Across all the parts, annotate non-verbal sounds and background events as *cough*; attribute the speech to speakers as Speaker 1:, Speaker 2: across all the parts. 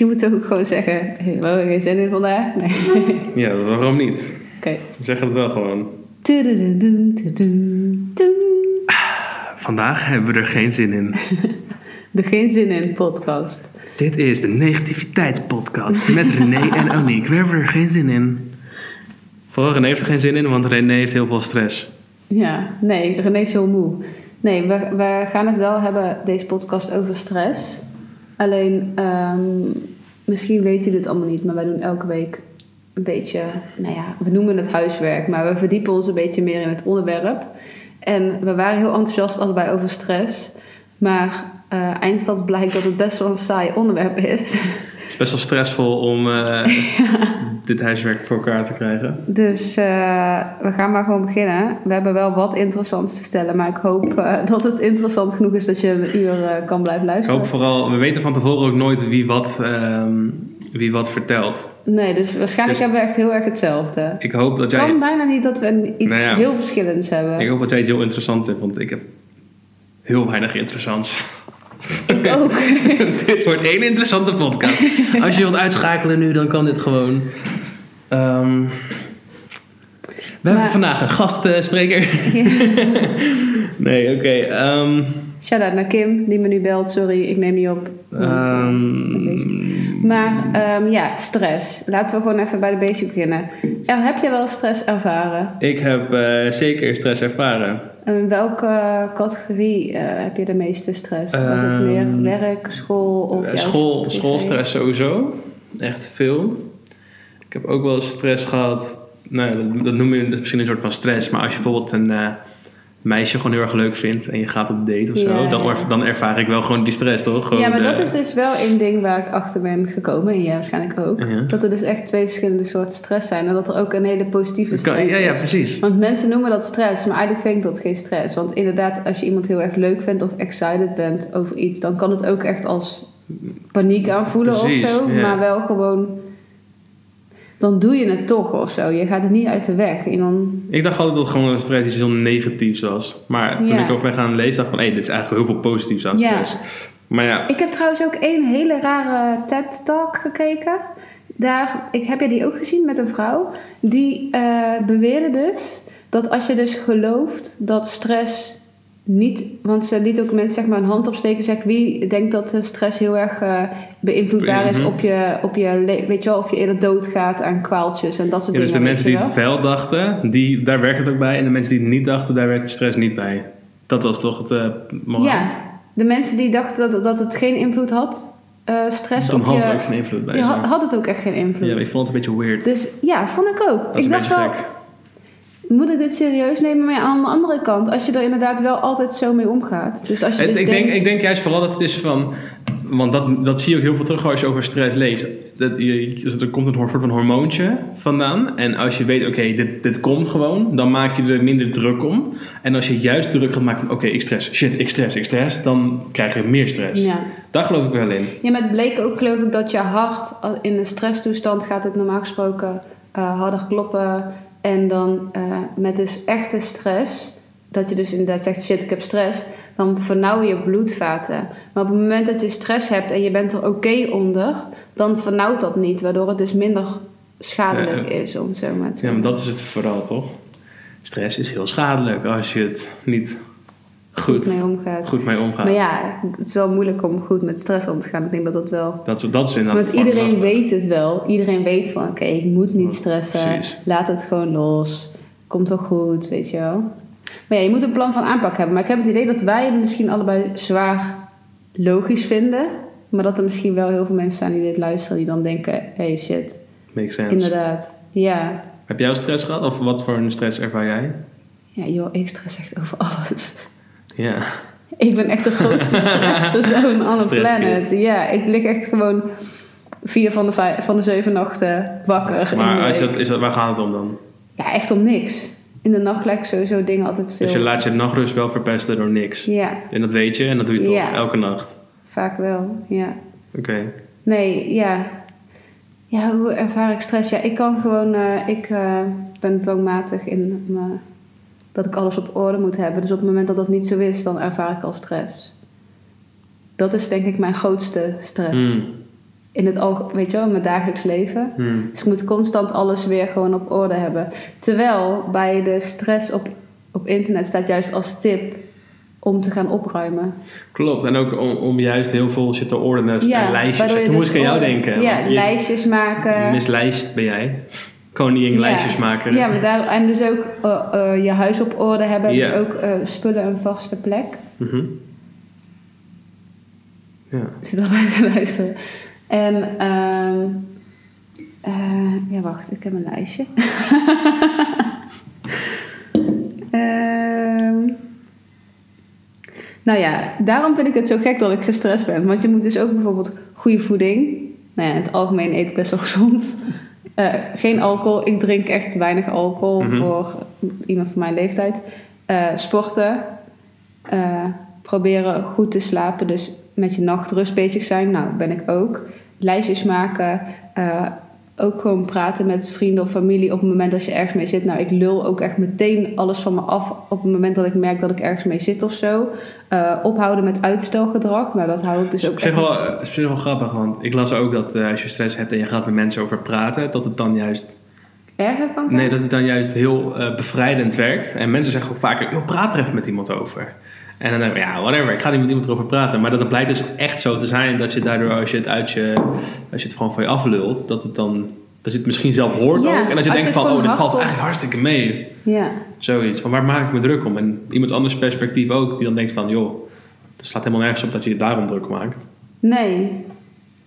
Speaker 1: Misschien moeten we ook gewoon zeggen: we hebben geen zin in vandaag. Nee.
Speaker 2: Ja, waarom niet?
Speaker 1: Oké.
Speaker 2: We zeggen het wel gewoon. Vandaag hebben we er geen zin in.
Speaker 1: De *laughs* Geen Zin in podcast.
Speaker 2: Dit is de negativiteitspodcast met René en Aniek. We hebben er geen zin in. Vooral René heeft er geen zin in, want René heeft heel veel stress.
Speaker 1: Ja, nee, René is heel moe. Nee, we, we gaan het wel hebben, deze podcast, over stress. Alleen, ehm, misschien weten jullie het allemaal niet, maar wij doen elke week een beetje, nou ja, we noemen het huiswerk, maar we verdiepen ons een beetje meer in het onderwerp. En we waren heel enthousiast allebei over stress, maar eh, eindstand blijkt dat het best wel een saai onderwerp is.
Speaker 2: Het best wel stressvol om eh, *laughs* dit huiswerk voor elkaar te krijgen.
Speaker 1: Dus eh, we gaan maar gewoon beginnen. We hebben wel wat interessants te vertellen, maar ik hoop eh, dat het interessant genoeg is dat je een uur kan blijven
Speaker 2: Ik
Speaker 1: luisteren.
Speaker 2: hoop vooral, we weten van tevoren ook nooit wie wat, ehm, wie wat vertelt.
Speaker 1: Nee, dus waarschijnlijk
Speaker 2: Dus-
Speaker 1: hebben we echt heel erg hetzelfde.
Speaker 2: Ik hoop dat
Speaker 1: Het
Speaker 2: jij,
Speaker 1: kan bijna niet dat we iets
Speaker 2: Nou ja.
Speaker 1: heel verschillends hebben.
Speaker 2: ik hoop dat jij het heel interessant vindt, want ik heb heel weinig interessants.
Speaker 1: Ik ook. *laughs*
Speaker 2: dit wordt één interessante podcast. Als je wilt uitschakelen nu, dan kan dit gewoon. Ehm, we hebben vandaag een gastspreker. *laughs* nee, oké. ehm,
Speaker 1: Shout-out naar Kim, die me nu belt. Sorry, ik neem niet op. bezig. maar ja, stress. Laten we gewoon even bij de basic beginnen. Er, heb je wel stress ervaren?
Speaker 2: ik heb eh, zeker stress ervaren.
Speaker 1: En welke categorie eh, heb je de meeste stress? Was het meer
Speaker 2: Ehm,
Speaker 1: werk, school of
Speaker 2: School, schoolstress sowieso. Echt veel. Ik heb ook wel stress gehad. Nou, dat, dat noem je misschien een soort van stress. Maar als je bijvoorbeeld een eh, meisje gewoon heel erg leuk vindt en je gaat op date of zo,
Speaker 1: Ja,
Speaker 2: dan,
Speaker 1: ja.
Speaker 2: erv- dan ervaar ik wel gewoon die stress, toch? Gewoon
Speaker 1: Ja, maar
Speaker 2: de-
Speaker 1: dat is dus wel een ding waar ik achter ben gekomen. En jij waarschijnlijk ook.
Speaker 2: Ja.
Speaker 1: Dat er dus echt twee verschillende soorten stress zijn. En dat er ook een hele positieve stress
Speaker 2: ja, ja,
Speaker 1: is.
Speaker 2: precies.
Speaker 1: Want mensen noemen dat stress, maar eigenlijk vind ik dat geen stress. Want inderdaad, als je iemand heel erg leuk vindt of excited bent over iets, dan kan het ook echt als paniek aanvoelen
Speaker 2: Precies,
Speaker 1: of zo.
Speaker 2: ja.
Speaker 1: Maar wel gewoon, dan doe je het toch of zo. Je gaat er niet uit de weg. En dan,
Speaker 2: Ik dacht altijd dat gewoon een stress iets heel negatiefs was. Maar toen
Speaker 1: Ja.
Speaker 2: ik over ben gaan lezen, dacht ik van, hé, dit is eigenlijk heel veel positiefs aan
Speaker 1: Ja.
Speaker 2: stress. Maar ja,
Speaker 1: Ik heb trouwens ook één hele rare TED-talk gekeken. Daar, ik heb je die ook gezien met een vrouw. Die eh, beweerde dus dat als je dus gelooft dat stress niet... Want ze liet ook mensen zeg maar een hand opsteken. Zegt wie denkt dat stress heel erg eh, beïnvloedbaar is
Speaker 2: Mhm.
Speaker 1: op je, op je... Weet je wel, of je eerder doodgaat aan kwaaltjes en dat soort
Speaker 2: ja, dus de
Speaker 1: dingen.
Speaker 2: mensen die
Speaker 1: je
Speaker 2: het
Speaker 1: wel.
Speaker 2: dachten, die, daar werkt het ook bij. En de mensen die het niet dachten, daar werkt de stress niet bij. Dat was toch het uh, moraal?
Speaker 1: Ja, de mensen die dachten dat, dat het geen invloed had... eh, stress
Speaker 2: Dan
Speaker 1: op
Speaker 2: had
Speaker 1: je...
Speaker 2: het ook geen invloed bij. zo.
Speaker 1: had, had het ook echt geen invloed.
Speaker 2: Ja, ik vond het een beetje weird.
Speaker 1: Dus ja, vond ik ook. Ik dacht wel,
Speaker 2: gek.
Speaker 1: Moet ik dit serieus nemen? Maar ja, aan de andere kant, als je er inderdaad wel altijd zo mee omgaat. Dus als je
Speaker 2: Het-
Speaker 1: dus
Speaker 2: ik,
Speaker 1: denkt,
Speaker 2: denk, ik denk juist vooral dat het is van... Want dat, dat zie je ook heel veel terug als je over stress leest. Dat je, dus er komt een soort van hormoontje vandaan. En als je weet, oké, dit, dit komt gewoon... dan maak je er minder druk om. En als je juist druk gaat maken van... oké, ik stress, shit, ik stress, ik stress... dan krijg je meer stress.
Speaker 1: ja.
Speaker 2: Daar geloof ik wel in.
Speaker 1: ja, maar het bleek ook geloof ik dat je hart al- in een stresstoestand gaat het normaal gesproken eh, harder kloppen. En dan eh, met dus echte stress, dat je dus inderdaad zegt shit ik heb stress, dan vernauwen je bloedvaten. Maar op het moment dat je stress hebt en je bent er oké onder, dan vernauwt dat niet, waardoor het dus minder schadelijk
Speaker 2: Ja,
Speaker 1: is om zo maar te
Speaker 2: Ja, maar dat is het vooral, toch? Stress is heel schadelijk als je het niet goed,
Speaker 1: mee omgaat.
Speaker 2: goed mee omgaat.
Speaker 1: Maar ja, het is wel moeilijk om goed met stress om te gaan. Ik denk dat dat wel.
Speaker 2: Dat, dat is inderdaad
Speaker 1: Want iedereen
Speaker 2: lastig.
Speaker 1: weet het wel. Iedereen weet van oké, ik moet niet stressen.
Speaker 2: Precies.
Speaker 1: Laat het gewoon los. Komt wel goed, weet je wel. Maar ja, je moet een plan van aanpak hebben. Maar ik heb het idee dat wij het misschien allebei zwaar logisch vinden. Maar dat er misschien wel heel veel mensen zijn die dit luisteren. Die dan denken, hey shit,
Speaker 2: Makes sense.
Speaker 1: inderdaad. Ja.
Speaker 2: Heb jij stress gehad? Of wat voor een stress ervaar jij?
Speaker 1: Ja joh, ik stress echt over *laughs* alles.
Speaker 2: Ja.
Speaker 1: Ik ben echt de grootste *laughs* stresspersoon on the planet. Ja, ik lig echt gewoon vier van de, vijf, van de zeven nachten wakker.
Speaker 2: Maar dat, is dat, waar gaat het om dan?
Speaker 1: Ja, echt om niks. In de nacht lijkt sowieso dingen altijd veel.
Speaker 2: Dus je laat je nachtrust wel verpesten door niks.
Speaker 1: Ja,
Speaker 2: En dat weet je en dat doe je toch
Speaker 1: Ja.
Speaker 2: elke nacht.
Speaker 1: vaak wel. Ja.
Speaker 2: Oké.
Speaker 1: Nee, ja. Ja, hoe ervaar ik stress? Ja, ik kan gewoon... eh, ik eh, ben dwangmatig in mijn- dat ik alles op orde moet hebben. Dus op het moment dat dat niet zo is, dan ervaar ik al stress. Dat is denk ik mijn grootste stress.
Speaker 2: Hmm.
Speaker 1: in het weet je wel, in mijn dagelijks leven.
Speaker 2: Hmm.
Speaker 1: Dus ik moet constant alles weer gewoon op orde hebben. Terwijl bij de stress op, op internet staat juist als tip om te gaan opruimen.
Speaker 2: Klopt, en ook om, om juist heel veel shit te ordenen
Speaker 1: Ja,
Speaker 2: en lijstjes. Toen
Speaker 1: dus
Speaker 2: moest ik aan jou denken.
Speaker 1: Ja, lijstjes maken.
Speaker 2: Mislijst ben jij. Koningin
Speaker 1: Ja.
Speaker 2: lijstjes maken.
Speaker 1: Ja, maar daar, en dus ook eh, eh, je huis op orde hebben. Dus ook eh, spullen een vaste plek.
Speaker 2: Mhm. Ja.
Speaker 1: Ik zit al bij te luisteren. En, ehm eh, ja, wacht, ik heb een lijstje. *laughs* Ehm, nou ja, daarom vind ik het zo gek dat ik gestrest ben. Want je moet dus ook bijvoorbeeld goede voeding. Nou ja, in het algemeen eet ik best wel gezond. Eh, geen alcohol. Ik drink echt weinig alcohol
Speaker 2: Mhm.
Speaker 1: voor iemand van mijn leeftijd. Eh, sporten. Eh, proberen goed te slapen. Dus met je nachtrust bezig zijn. Nou, ben ik ook. Lijstjes maken. Eh, ook gewoon praten met vrienden of familie op het moment dat je ergens mee zit. Nou, ik lul ook echt meteen alles van me af op het moment dat ik merk dat ik ergens mee zit of zo. Eh, ophouden met uitstelgedrag. Nou, dat hou ik dus ook
Speaker 2: Op zich,
Speaker 1: echt-
Speaker 2: wel, eh, op zich wel grappig, want ik las ook dat eh, als je stress hebt en je gaat met mensen over praten, dat het dan juist,
Speaker 1: erger kan zijn.
Speaker 2: nee, dat het dan juist heel eh, bevrijdend werkt. En mensen zeggen ook vaker, joh, praat er even met iemand over. En dan denk ik, ja, whatever, ik ga niet met iemand erover praten. Maar dat blijkt dus echt zo te zijn dat je daardoor, als je het uit je, als je het gewoon van je aflult, dat het dan, dat je het misschien zelf hoort
Speaker 1: Ja,
Speaker 2: ook. En dat je denkt van,
Speaker 1: het
Speaker 2: oh, dit valt eigenlijk hartstikke mee.
Speaker 1: Ja,
Speaker 2: Zoiets. Van waar maak ik me druk om? En iemand anders perspectief ook, die dan denkt van, joh, het slaat helemaal nergens op dat je je daarom druk maakt.
Speaker 1: nee.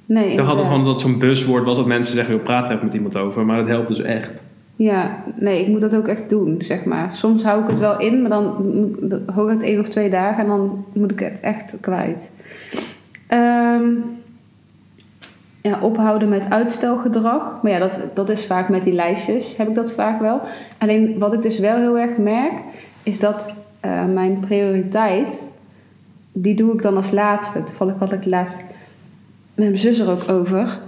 Speaker 1: Nee,
Speaker 2: Ik dacht altijd gewoon dat zo'n buswoord was dat mensen zeggen, joh, praat er even met iemand over. Maar dat helpt dus echt.
Speaker 1: Ja, nee, ik moet dat ook echt doen, zeg maar. Soms hou ik het wel in, maar dan hoor ik het één of twee dagen en dan moet ik het echt kwijt. Ehm, ja, ophouden met uitstelgedrag. Maar ja, dat, dat is vaak met die lijstjes, heb ik dat vaak wel. Alleen wat ik dus wel heel erg merk, is dat eh, mijn prioriteit, die doe ik dan als laatste. Toevallig had ik laatst met mijn zus er ook over.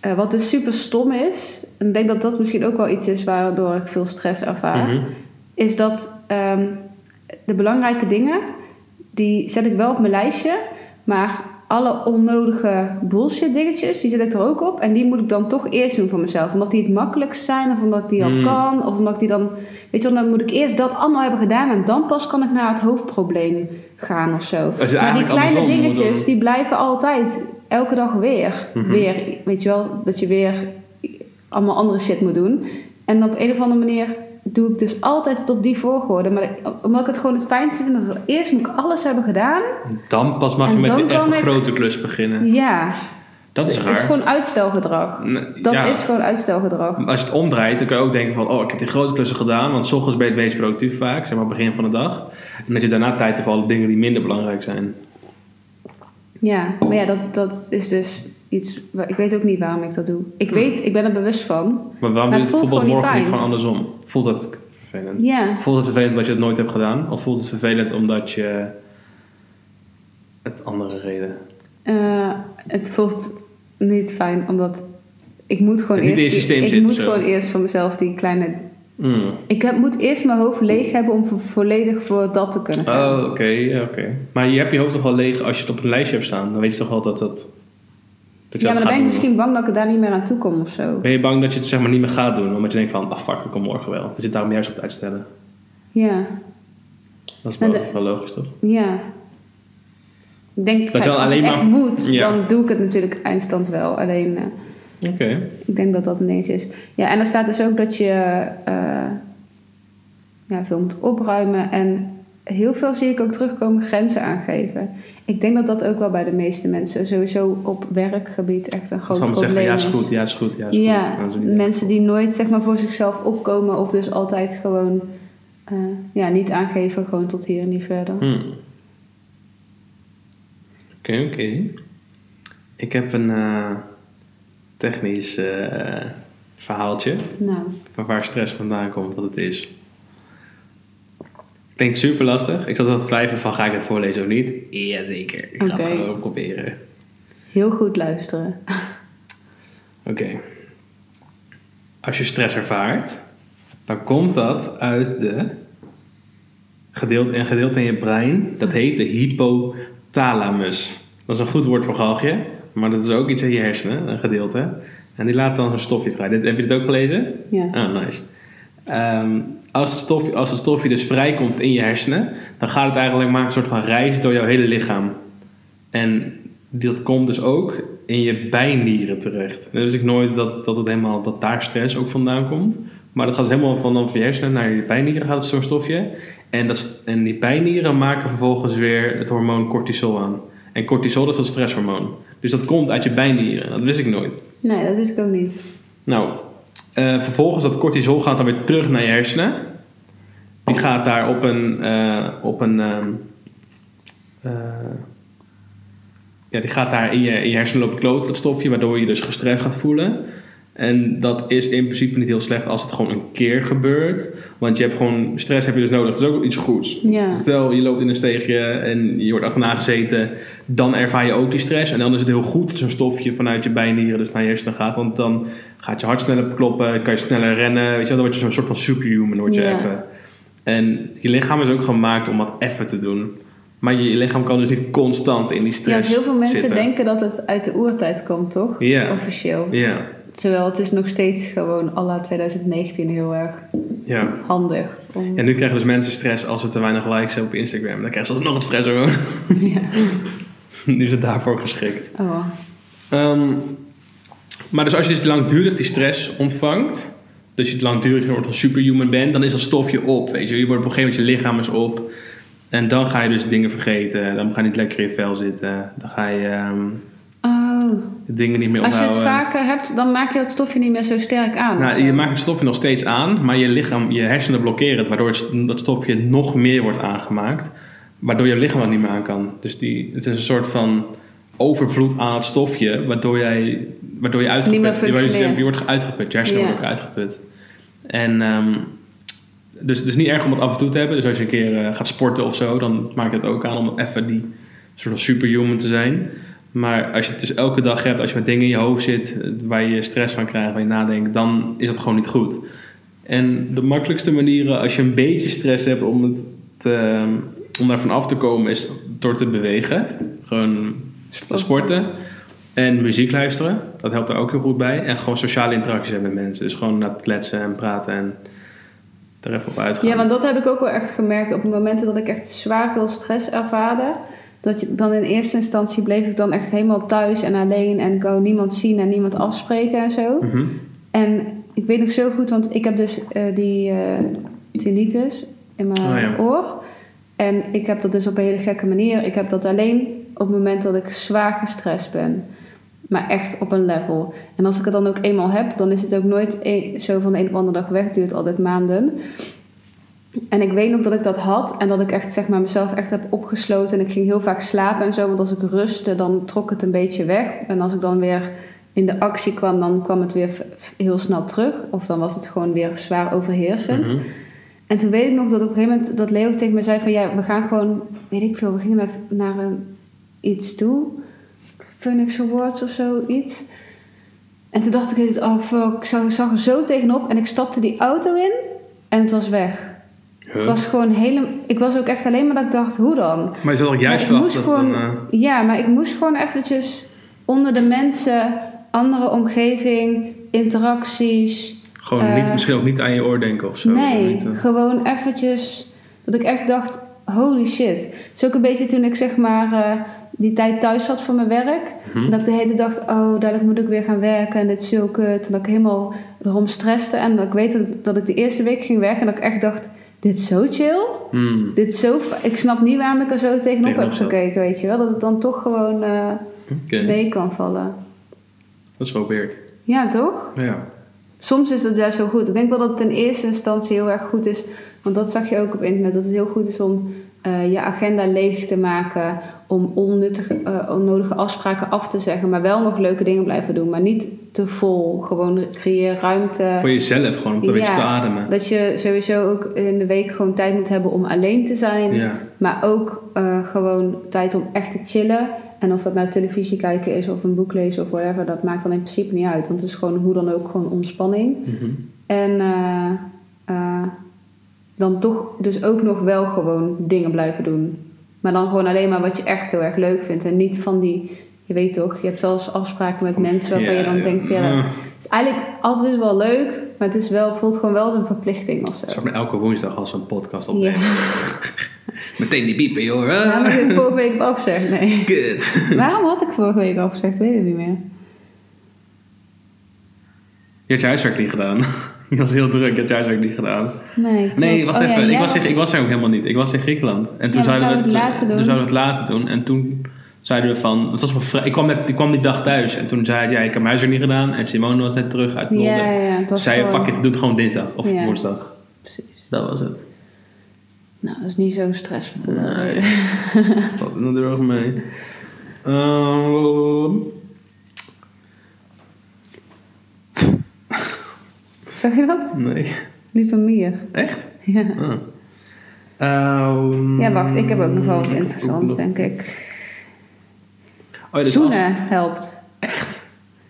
Speaker 1: Eh, wat dus super stom is, en ik denk dat dat misschien ook wel iets is waardoor ik veel stress ervaar,
Speaker 2: Mhm.
Speaker 1: is dat ehm, de belangrijke dingen, die zet ik wel op mijn lijstje, maar alle onnodige bullshit dingetjes, die zet ik er ook op. En die moet ik dan toch eerst doen voor mezelf. Omdat die het makkelijkst zijn, of omdat ik die al
Speaker 2: Hmm.
Speaker 1: kan, of omdat ik die dan... Weet je wel, dan moet ik eerst dat allemaal hebben gedaan en dan pas kan ik naar het hoofdprobleem gaan of zo. Maar die kleine dingetjes, die blijven altijd, elke dag weer.
Speaker 2: Mhm.
Speaker 1: Weer, weet je wel, dat je weer allemaal andere shit moet doen. En op een of andere manier doe ik dus altijd het op die volgorde. Maar ik- omdat ik het gewoon het fijnste vind, dat eerst moet ik alles hebben gedaan.
Speaker 2: Dan pas mag je met de echt grote klus beginnen.
Speaker 1: Ja,
Speaker 2: Dat is
Speaker 1: het
Speaker 2: raar.
Speaker 1: is gewoon uitstelgedrag. Dat
Speaker 2: ja.
Speaker 1: is gewoon uitstelgedrag.
Speaker 2: Als je het omdraait, dan kan je ook denken van... Oh, ik heb die grote klussen gedaan. Want 's ochtends ben je het meest productief vaak. Zeg maar begin van de dag. En dat je daarna tijd hebt voor alle dingen die minder belangrijk zijn.
Speaker 1: Ja, maar ja, dat, dat is dus iets... waar- Ik weet ook niet waarom ik dat doe. Ik weet, ik ben er bewust van.
Speaker 2: Maar waarom
Speaker 1: Maar het voelt
Speaker 2: bijvoorbeeld
Speaker 1: gewoon
Speaker 2: morgen
Speaker 1: niet
Speaker 2: gewoon andersom? Voelt dat vervelend?
Speaker 1: Ja,
Speaker 2: Voelt het vervelend omdat je het nooit hebt gedaan? Of voelt het vervelend omdat je... Het andere reden?
Speaker 1: eh, het voelt niet fijn, omdat... Ik moet gewoon
Speaker 2: niet
Speaker 1: eerst...
Speaker 2: systeem
Speaker 1: ik moet gewoon eerst van mezelf die kleine...
Speaker 2: Hmm.
Speaker 1: Ik heb, moet eerst mijn hoofd leeg hebben om vo- volledig voor dat te kunnen gaan.
Speaker 2: Oh, oké, oké. Maar je hebt je hoofd toch wel leeg als je het op een lijstje hebt staan. Dan weet je toch wel dat dat... dat je
Speaker 1: ja, maar dan ben ik
Speaker 2: doen.
Speaker 1: misschien bang dat ik er daar niet meer aan toe kom of zo.
Speaker 2: Ben je bang dat je het zeg maar niet meer gaat doen? Omdat je denkt van, ah fuck, ik kom morgen wel. Dat je het daarom juist op uitstellen.
Speaker 1: Ja,
Speaker 2: Dat is wel,
Speaker 1: de-
Speaker 2: wel logisch, toch?
Speaker 1: ja. Ik denk,
Speaker 2: Dat
Speaker 1: kijk,
Speaker 2: je
Speaker 1: als
Speaker 2: alleen
Speaker 1: het echt
Speaker 2: maar-
Speaker 1: moet,
Speaker 2: Ja.
Speaker 1: dan doe ik het natuurlijk eindstand wel. Alleen, eh,
Speaker 2: Oké.
Speaker 1: ik denk dat dat ineens is. Ja, en er staat dus ook dat je eh, ja, veel moet opruimen. En heel veel zie ik ook terugkomen grenzen aangeven. Ik denk dat dat ook wel bij de meeste mensen sowieso op werkgebied echt een groot
Speaker 2: zeggen,
Speaker 1: probleem
Speaker 2: ja is
Speaker 1: is.
Speaker 2: goed, ja is goed, ja is goed.
Speaker 1: Ja, mensen die nooit zeg maar, voor zichzelf opkomen of dus altijd gewoon eh, ja, niet aangeven, gewoon tot hier en niet verder.
Speaker 2: Hmm. Oké, oké. Ik heb een eh, technisch eh, verhaaltje
Speaker 1: Nou,
Speaker 2: van waar stress vandaan komt, wat het is. Klinkt super lastig. Ik zat altijd te twijfelen van ga ik het voorlezen of niet. Jazeker, ik ga het gewoon proberen.
Speaker 1: heel goed luisteren.
Speaker 2: Oké. Als je stress ervaart, dan komt dat uit de gedeelte, een gedeelte in je brein. Dat heet de hypothalamus. Dat is een goed woord voor galgje. Maar dat is ook iets in je hersenen, een gedeelte. En die laat dan een stofje vrij. Dit, heb je dit ook gelezen?
Speaker 1: Ja.
Speaker 2: Ah, nice. Ehm, als, het stofje, als het stofje dus vrijkomt in je hersenen, dan gaat het eigenlijk maar een soort van reis door jouw hele lichaam. En dat komt dus ook in je bijnieren terecht. Wist ik nooit dat, dat, het helemaal, dat daar stress ook vandaan komt. Maar dat gaat dus helemaal van, van je hersenen naar je bijnieren gaat het zo'n stofje. En, dat, en die bijnieren maken vervolgens weer het hormoon cortisol aan. En cortisol is dat stresshormoon. Dus dat komt uit je bijnieren. Dat wist ik nooit.
Speaker 1: Nee, dat wist ik ook niet.
Speaker 2: Nou, eh, vervolgens dat cortisol gaat dan weer terug naar je hersenen. Die gaat daar op een, eh, op een ehm, eh, ja, die gaat daar in je, in je hersenen lopen kloten, dat stofje, waardoor je dus gestrest gaat voelen. En dat is in principe niet heel slecht als het gewoon een keer gebeurt. Want je hebt gewoon, stress heb je dus nodig. Dat is ook iets goeds.
Speaker 1: Ja.
Speaker 2: Stel, je loopt in een steegje en je wordt achterna gezeten. Dan ervaar je ook die stress. En dan is het heel goed dat zo'n stofje vanuit je bijnieren dus naar je hersenen gaat. Want dan gaat je hart sneller kloppen, kan je sneller rennen. Weet je, dan word je zo'n soort van superhuman, word je
Speaker 1: Ja.
Speaker 2: even. En je lichaam is ook gemaakt om wat even te doen. Maar je lichaam kan dus niet constant in die
Speaker 1: Ja,
Speaker 2: stress
Speaker 1: heel veel mensen
Speaker 2: zitten.
Speaker 1: denken dat het uit de oertijd komt, toch?
Speaker 2: Ja.
Speaker 1: Officieel.
Speaker 2: Ja,
Speaker 1: Terwijl het is nog steeds gewoon à la 2019 heel erg
Speaker 2: ja.
Speaker 1: handig. Om...
Speaker 2: En nu krijgen dus mensen stress als ze te weinig likes hebben op Instagram. Dan krijgen ze alsnog een stress gewoon. *laughs*
Speaker 1: Ja. *laughs*
Speaker 2: nu is het daarvoor geschikt.
Speaker 1: Oh.
Speaker 2: Ehm, maar dus als je dus langdurig die stress ontvangt, dus je langdurig een soort van superhuman bent, dan is dat stofje op. Weet je. je wordt op een gegeven moment je lichaam is op. En dan ga je dus dingen vergeten. Dan ga je niet lekker in je vel zitten. Dan ga je ehm. Dingen niet meer
Speaker 1: Als je het vaker hebt, dan maak je dat stofje niet meer zo sterk aan.
Speaker 2: Nou, je maakt het stofje nog steeds aan, maar je lichaam, je hersenen blokkeren het, waardoor het, dat stofje nog meer wordt aangemaakt, waardoor je lichaam dat niet meer aan kan. Dus die, het is een soort van overvloed aan het stofje, waardoor, jij, waardoor je uitgeput
Speaker 1: Niet meer
Speaker 2: je, wordt-
Speaker 1: functioneert.
Speaker 2: je wordt uitgeput, je hersenen worden uitgeput. En ehm, dus het is niet erg om het af en toe te hebben. Dus als je een keer eh, gaat sporten of zo, dan maak je het ook aan om even die soort van superhuman te zijn. Maar als je het dus elke dag hebt, als je met dingen in je hoofd zit eh, waar je stress van krijgt, waar je nadenkt, dan is dat gewoon niet goed. En de makkelijkste manieren als je een beetje stress hebt om, het te, om daarvan af te komen, is door te bewegen. Gewoon
Speaker 1: Sporten.
Speaker 2: En muziek luisteren. Dat helpt daar ook heel goed bij. En gewoon sociale interacties hebben met mensen. Dus gewoon naar het kletsen en praten en er even op uitgaan.
Speaker 1: Ja, want dat heb ik ook wel echt gemerkt op momenten dat ik echt zwaar veel stress ervaarde. Dat je dan in eerste instantie bleef ik dan echt helemaal thuis en alleen en ik wou niemand zien en niemand afspreken en zo.
Speaker 2: Mhm.
Speaker 1: En ik weet nog zo goed, want ik heb dus eh, die eh tinnitus in mijn
Speaker 2: Oh ja.
Speaker 1: oor. En ik heb dat dus op een hele gekke manier. Ik heb dat alleen op het moment dat ik zwaar gestrest ben. Maar echt op een level. En als ik het dan ook eenmaal heb, dan is het ook nooit e- zo van de een op de andere dag weg. Het duurt altijd maanden. En ik weet nog dat ik dat had en dat ik echt zeg maar mezelf echt heb opgesloten. En ik ging heel vaak slapen en zo, want als ik rustte, dan trok het een beetje weg. En als ik dan weer in de actie kwam, dan kwam het weer heel snel terug. Of dan was het gewoon weer zwaar overheersend.
Speaker 2: Mhm.
Speaker 1: En toen weet ik nog dat op een gegeven moment dat Leo tegen me zei van ja, we gaan gewoon, weet ik veel, we gingen naar, naar een, iets toe. Phoenix Awards of zoiets. En toen dacht ik, oh fuck, ik zag, ik zag er zo tegenop en ik stapte die auto in en het was weg. Was gewoon helemaal, ik was ook echt alleen maar dat ik dacht, hoe dan?
Speaker 2: Maar je zat ook juist dat
Speaker 1: gewoon,
Speaker 2: dan, eh,
Speaker 1: Ja, maar ik moest gewoon eventjes onder de mensen, andere omgeving, interacties.
Speaker 2: gewoon
Speaker 1: eh,
Speaker 2: niet, misschien ook niet aan je oor denken of zo.
Speaker 1: nee,
Speaker 2: Niet, eh,
Speaker 1: gewoon eventjes dat ik echt dacht, holy shit. Het is ook een beetje toen ik zeg maar eh, die tijd thuis zat voor mijn werk.
Speaker 2: mhm.
Speaker 1: Dat ik de hele tijd dacht, oh, dadelijk moet ik weer gaan werken en dit is zo kut. En dat ik helemaal erom stresste. En dat ik weet dat, dat ik de eerste week ging werken en dat ik echt dacht, dit is zo chill.
Speaker 2: Hmm.
Speaker 1: Dit is zo... Ik snap niet waarom ik er zo tegenop
Speaker 2: Tegenop
Speaker 1: heb gekeken, weet je wel. Dat het dan toch gewoon eh, mee kan vallen.
Speaker 2: dat is wel weird.
Speaker 1: Ja, toch?
Speaker 2: Ja.
Speaker 1: Soms is dat juist zo goed. Ik denk wel dat het in eerste instantie heel erg goed is. Want dat zag je ook op internet. Dat het heel goed is om eh, je agenda leeg te maken. Om onnuttige, eh, onnodige afspraken af te zeggen. Maar wel nog leuke dingen blijven doen. Maar niet te vol. Gewoon creëer ruimte.
Speaker 2: Voor jezelf gewoon, om beetje
Speaker 1: Ja.
Speaker 2: te ademen.
Speaker 1: Dat je sowieso ook in de week gewoon tijd moet hebben om alleen te zijn.
Speaker 2: Ja.
Speaker 1: Maar ook eh, gewoon tijd om echt te chillen. En of dat nou televisie kijken is of een boek lezen of whatever, dat maakt dan in principe niet uit. Want het is gewoon hoe dan ook gewoon ontspanning.
Speaker 2: Mhm.
Speaker 1: En eh, dan toch dus ook nog wel gewoon dingen blijven doen. Maar dan gewoon alleen maar wat je echt heel erg leuk vindt. En niet van die je weet toch, je hebt wel eens afspraken met mensen waarvan je dan
Speaker 2: ja.
Speaker 1: denkt, ja,
Speaker 2: Mm.
Speaker 1: het is eigenlijk altijd wel leuk, maar het is wel, voelt gewoon wel als een verplichting of zo.
Speaker 2: Zou ik elke woensdag als een podcast opnemen. *laughs* Meteen die piepen, joh.
Speaker 1: Ja, maar ik vorige week afgezegd, nee.
Speaker 2: Kut. *laughs*
Speaker 1: Waarom had ik vorige week afgezegd? Weet ik niet meer.
Speaker 2: Je had je huiswerk niet gedaan. *laughs* Je was heel druk, je had je huiswerk niet gedaan.
Speaker 1: Nee, klopt.
Speaker 2: Nee, wacht
Speaker 1: Oh, ja,
Speaker 2: even. ik, was, ik was er ook helemaal niet. Ik was in Griekenland. En toen
Speaker 1: Ja, we
Speaker 2: zouden we
Speaker 1: het laten doen.
Speaker 2: Toen zouden we het laten doen. En toen zeiden we van... Het was op ik, kwam net, ik kwam die dag thuis. En toen zei hij, ja, ik heb mijn huiswerk niet gedaan. En Simone was net terug uit Londen.
Speaker 1: Ja, ja, het was
Speaker 2: zei je,
Speaker 1: gewoon-
Speaker 2: fuck it, doe het gewoon dinsdag. Of
Speaker 1: Ja.
Speaker 2: woensdag.
Speaker 1: Precies.
Speaker 2: Dat was het.
Speaker 1: Nou, dat is niet zo stressvol.
Speaker 2: Nee. *laughs* Valt er nog mee. Ehm,
Speaker 1: Zag je dat?
Speaker 2: nee.
Speaker 1: Liep een mier.
Speaker 2: Echt?
Speaker 1: Ja.
Speaker 2: Ah. Ehm,
Speaker 1: ja, wacht. Ik heb ook nog wel wat interessants, denk ik.
Speaker 2: Oh, ja, dus
Speaker 1: Zoenen helpt.
Speaker 2: als-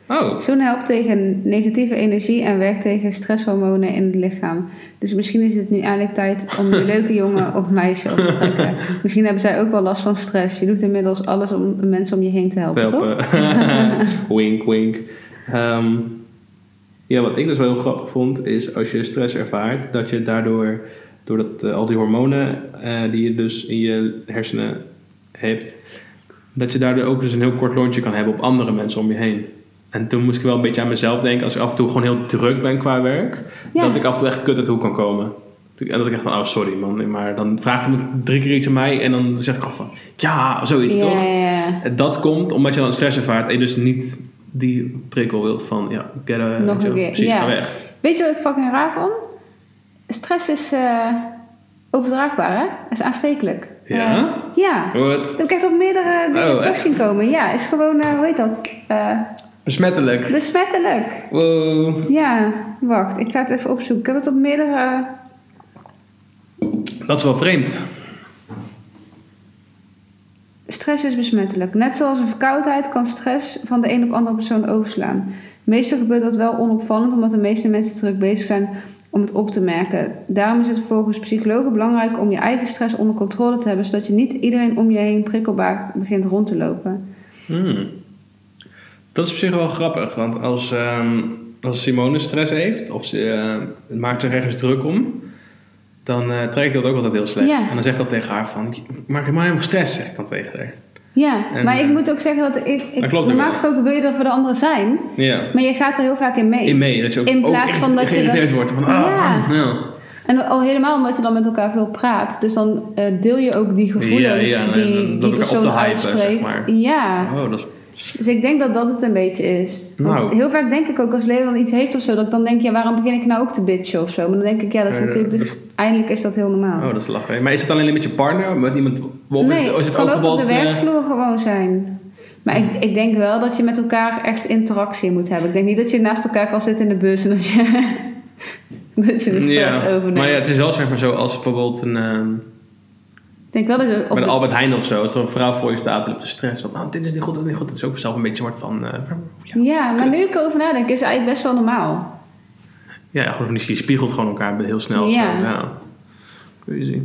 Speaker 2: Oh,
Speaker 1: Zoenen helpt tegen negatieve energie en werkt tegen stresshormonen in het lichaam. Dus misschien is het nu eindelijk tijd om je *laughs* leuke jongen of meisje op te trekken. *laughs* Misschien hebben zij ook wel last van stress. Je doet inmiddels alles om mensen om je heen te helpen, toch?
Speaker 2: helpen. *laughs* wink, wink. Ehm, ja, wat ik dus wel heel grappig vond, is als je stress ervaart, dat je daardoor, doordat eh, al die hormonen eh, die je dus in je hersenen hebt, dat je daardoor ook dus een heel kort lontje kan hebben op andere mensen om je heen. En toen moest ik wel een beetje aan mezelf denken, als ik af en toe gewoon heel druk ben qua werk,
Speaker 1: Ja.
Speaker 2: dat ik af en toe echt kut uit de hoek kan komen. En dat ik echt van, oh sorry man, maar dan vraagt hij me drie keer iets aan mij en dan zeg ik gewoon van, ja, zoiets toch? En Dat komt omdat je dan stress ervaart en je dus niet die prikkel wilt van, ja, get a,
Speaker 1: Nog een keer,
Speaker 2: precies,
Speaker 1: ja.
Speaker 2: weg.
Speaker 1: Weet je wat ik fucking raar vond? Stress is eh, overdraagbaar, hè? Is aanstekelijk.
Speaker 2: Ja?
Speaker 1: Eh, ja.
Speaker 2: Wat?
Speaker 1: Dat heb ik echt op meerdere dingen
Speaker 2: Oh,
Speaker 1: terug zien komen. Ja, is gewoon, eh, hoe heet dat? Eh,
Speaker 2: Besmettelijk.
Speaker 1: besmettelijk.
Speaker 2: Wow.
Speaker 1: Ja, wacht. Ik ga het even opzoeken. Ik heb het op meerdere...
Speaker 2: Dat is wel vreemd.
Speaker 1: Stress is besmettelijk. Net zoals een verkoudheid kan stress van de een op andere persoon overslaan. Meestal gebeurt dat wel onopvallend, omdat de meeste mensen druk bezig zijn om het op te merken. Daarom is het volgens psychologen belangrijk om je eigen stress onder controle te hebben, zodat je niet iedereen om je heen prikkelbaar begint rond te lopen.
Speaker 2: Hmm. Dat is op zich wel grappig, want als, ehm, als Simone stress heeft of ze eh, maakt zich ergens druk om, dan eh, trek ik dat ook altijd heel slecht.
Speaker 1: Ja.
Speaker 2: En dan zeg ik al tegen haar van, "Je maakt helemaal stress, zeg ik dan tegen haar.
Speaker 1: Ja,
Speaker 2: En,
Speaker 1: maar ik
Speaker 2: eh,
Speaker 1: moet ook zeggen dat ik, ik normaal gesproken wil je er voor de anderen zijn,
Speaker 2: Ja.
Speaker 1: maar je gaat er heel vaak in mee.
Speaker 2: In mee, dat je ook,
Speaker 1: In plaats van dat je
Speaker 2: geïrriteerd
Speaker 1: dan-
Speaker 2: wordt van, ah,
Speaker 1: Ja. En al helemaal omdat je dan met elkaar veel praat. Dus dan eh, deel je ook die gevoelens
Speaker 2: Ja, ja, en dan
Speaker 1: die die persoon uitspreekt.
Speaker 2: zeg maar.
Speaker 1: Ja.
Speaker 2: Oh, dat is
Speaker 1: Dus ik denk dat dat het een beetje is. Want
Speaker 2: Nou.
Speaker 1: heel vaak denk ik ook als Leo dan iets heeft of zo, dat ik dan denk, ja, waarom begin ik nou ook te bitchen of zo? Maar dan denk ik, ja, dat is natuurlijk, dus eindelijk is dat heel normaal.
Speaker 2: Oh, dat is lachen. Maar is het alleen met je partner? Met iemand? Of
Speaker 1: nee,
Speaker 2: is het,
Speaker 1: het
Speaker 2: is het
Speaker 1: kan
Speaker 2: ook
Speaker 1: ook op de
Speaker 2: eh,
Speaker 1: werkvloer gewoon zijn. Maar ik, ik denk wel dat je met elkaar echt interactie moet hebben. Ik denk niet dat je naast elkaar kan zitten in de bus en dat je, *laughs* dat je de stress
Speaker 2: ja.
Speaker 1: overneemt.
Speaker 2: Maar ja, het is wel zeg maar zo als bijvoorbeeld een, ehm,
Speaker 1: denk wel dat op
Speaker 2: met
Speaker 1: de-
Speaker 2: Albert Heijn of zo, als er een vrouw voor je staat en op de stress van, oh, dit is niet goed, dit is niet goed. Dat is ook zelf een beetje soort van, eh, ja,
Speaker 1: Ja, maar nu ik erover nadenk, is het eigenlijk best wel normaal.
Speaker 2: ja, gewoon, je spiegelt gewoon elkaar heel snel.
Speaker 1: Ja.
Speaker 2: Zo. ja. Crazy.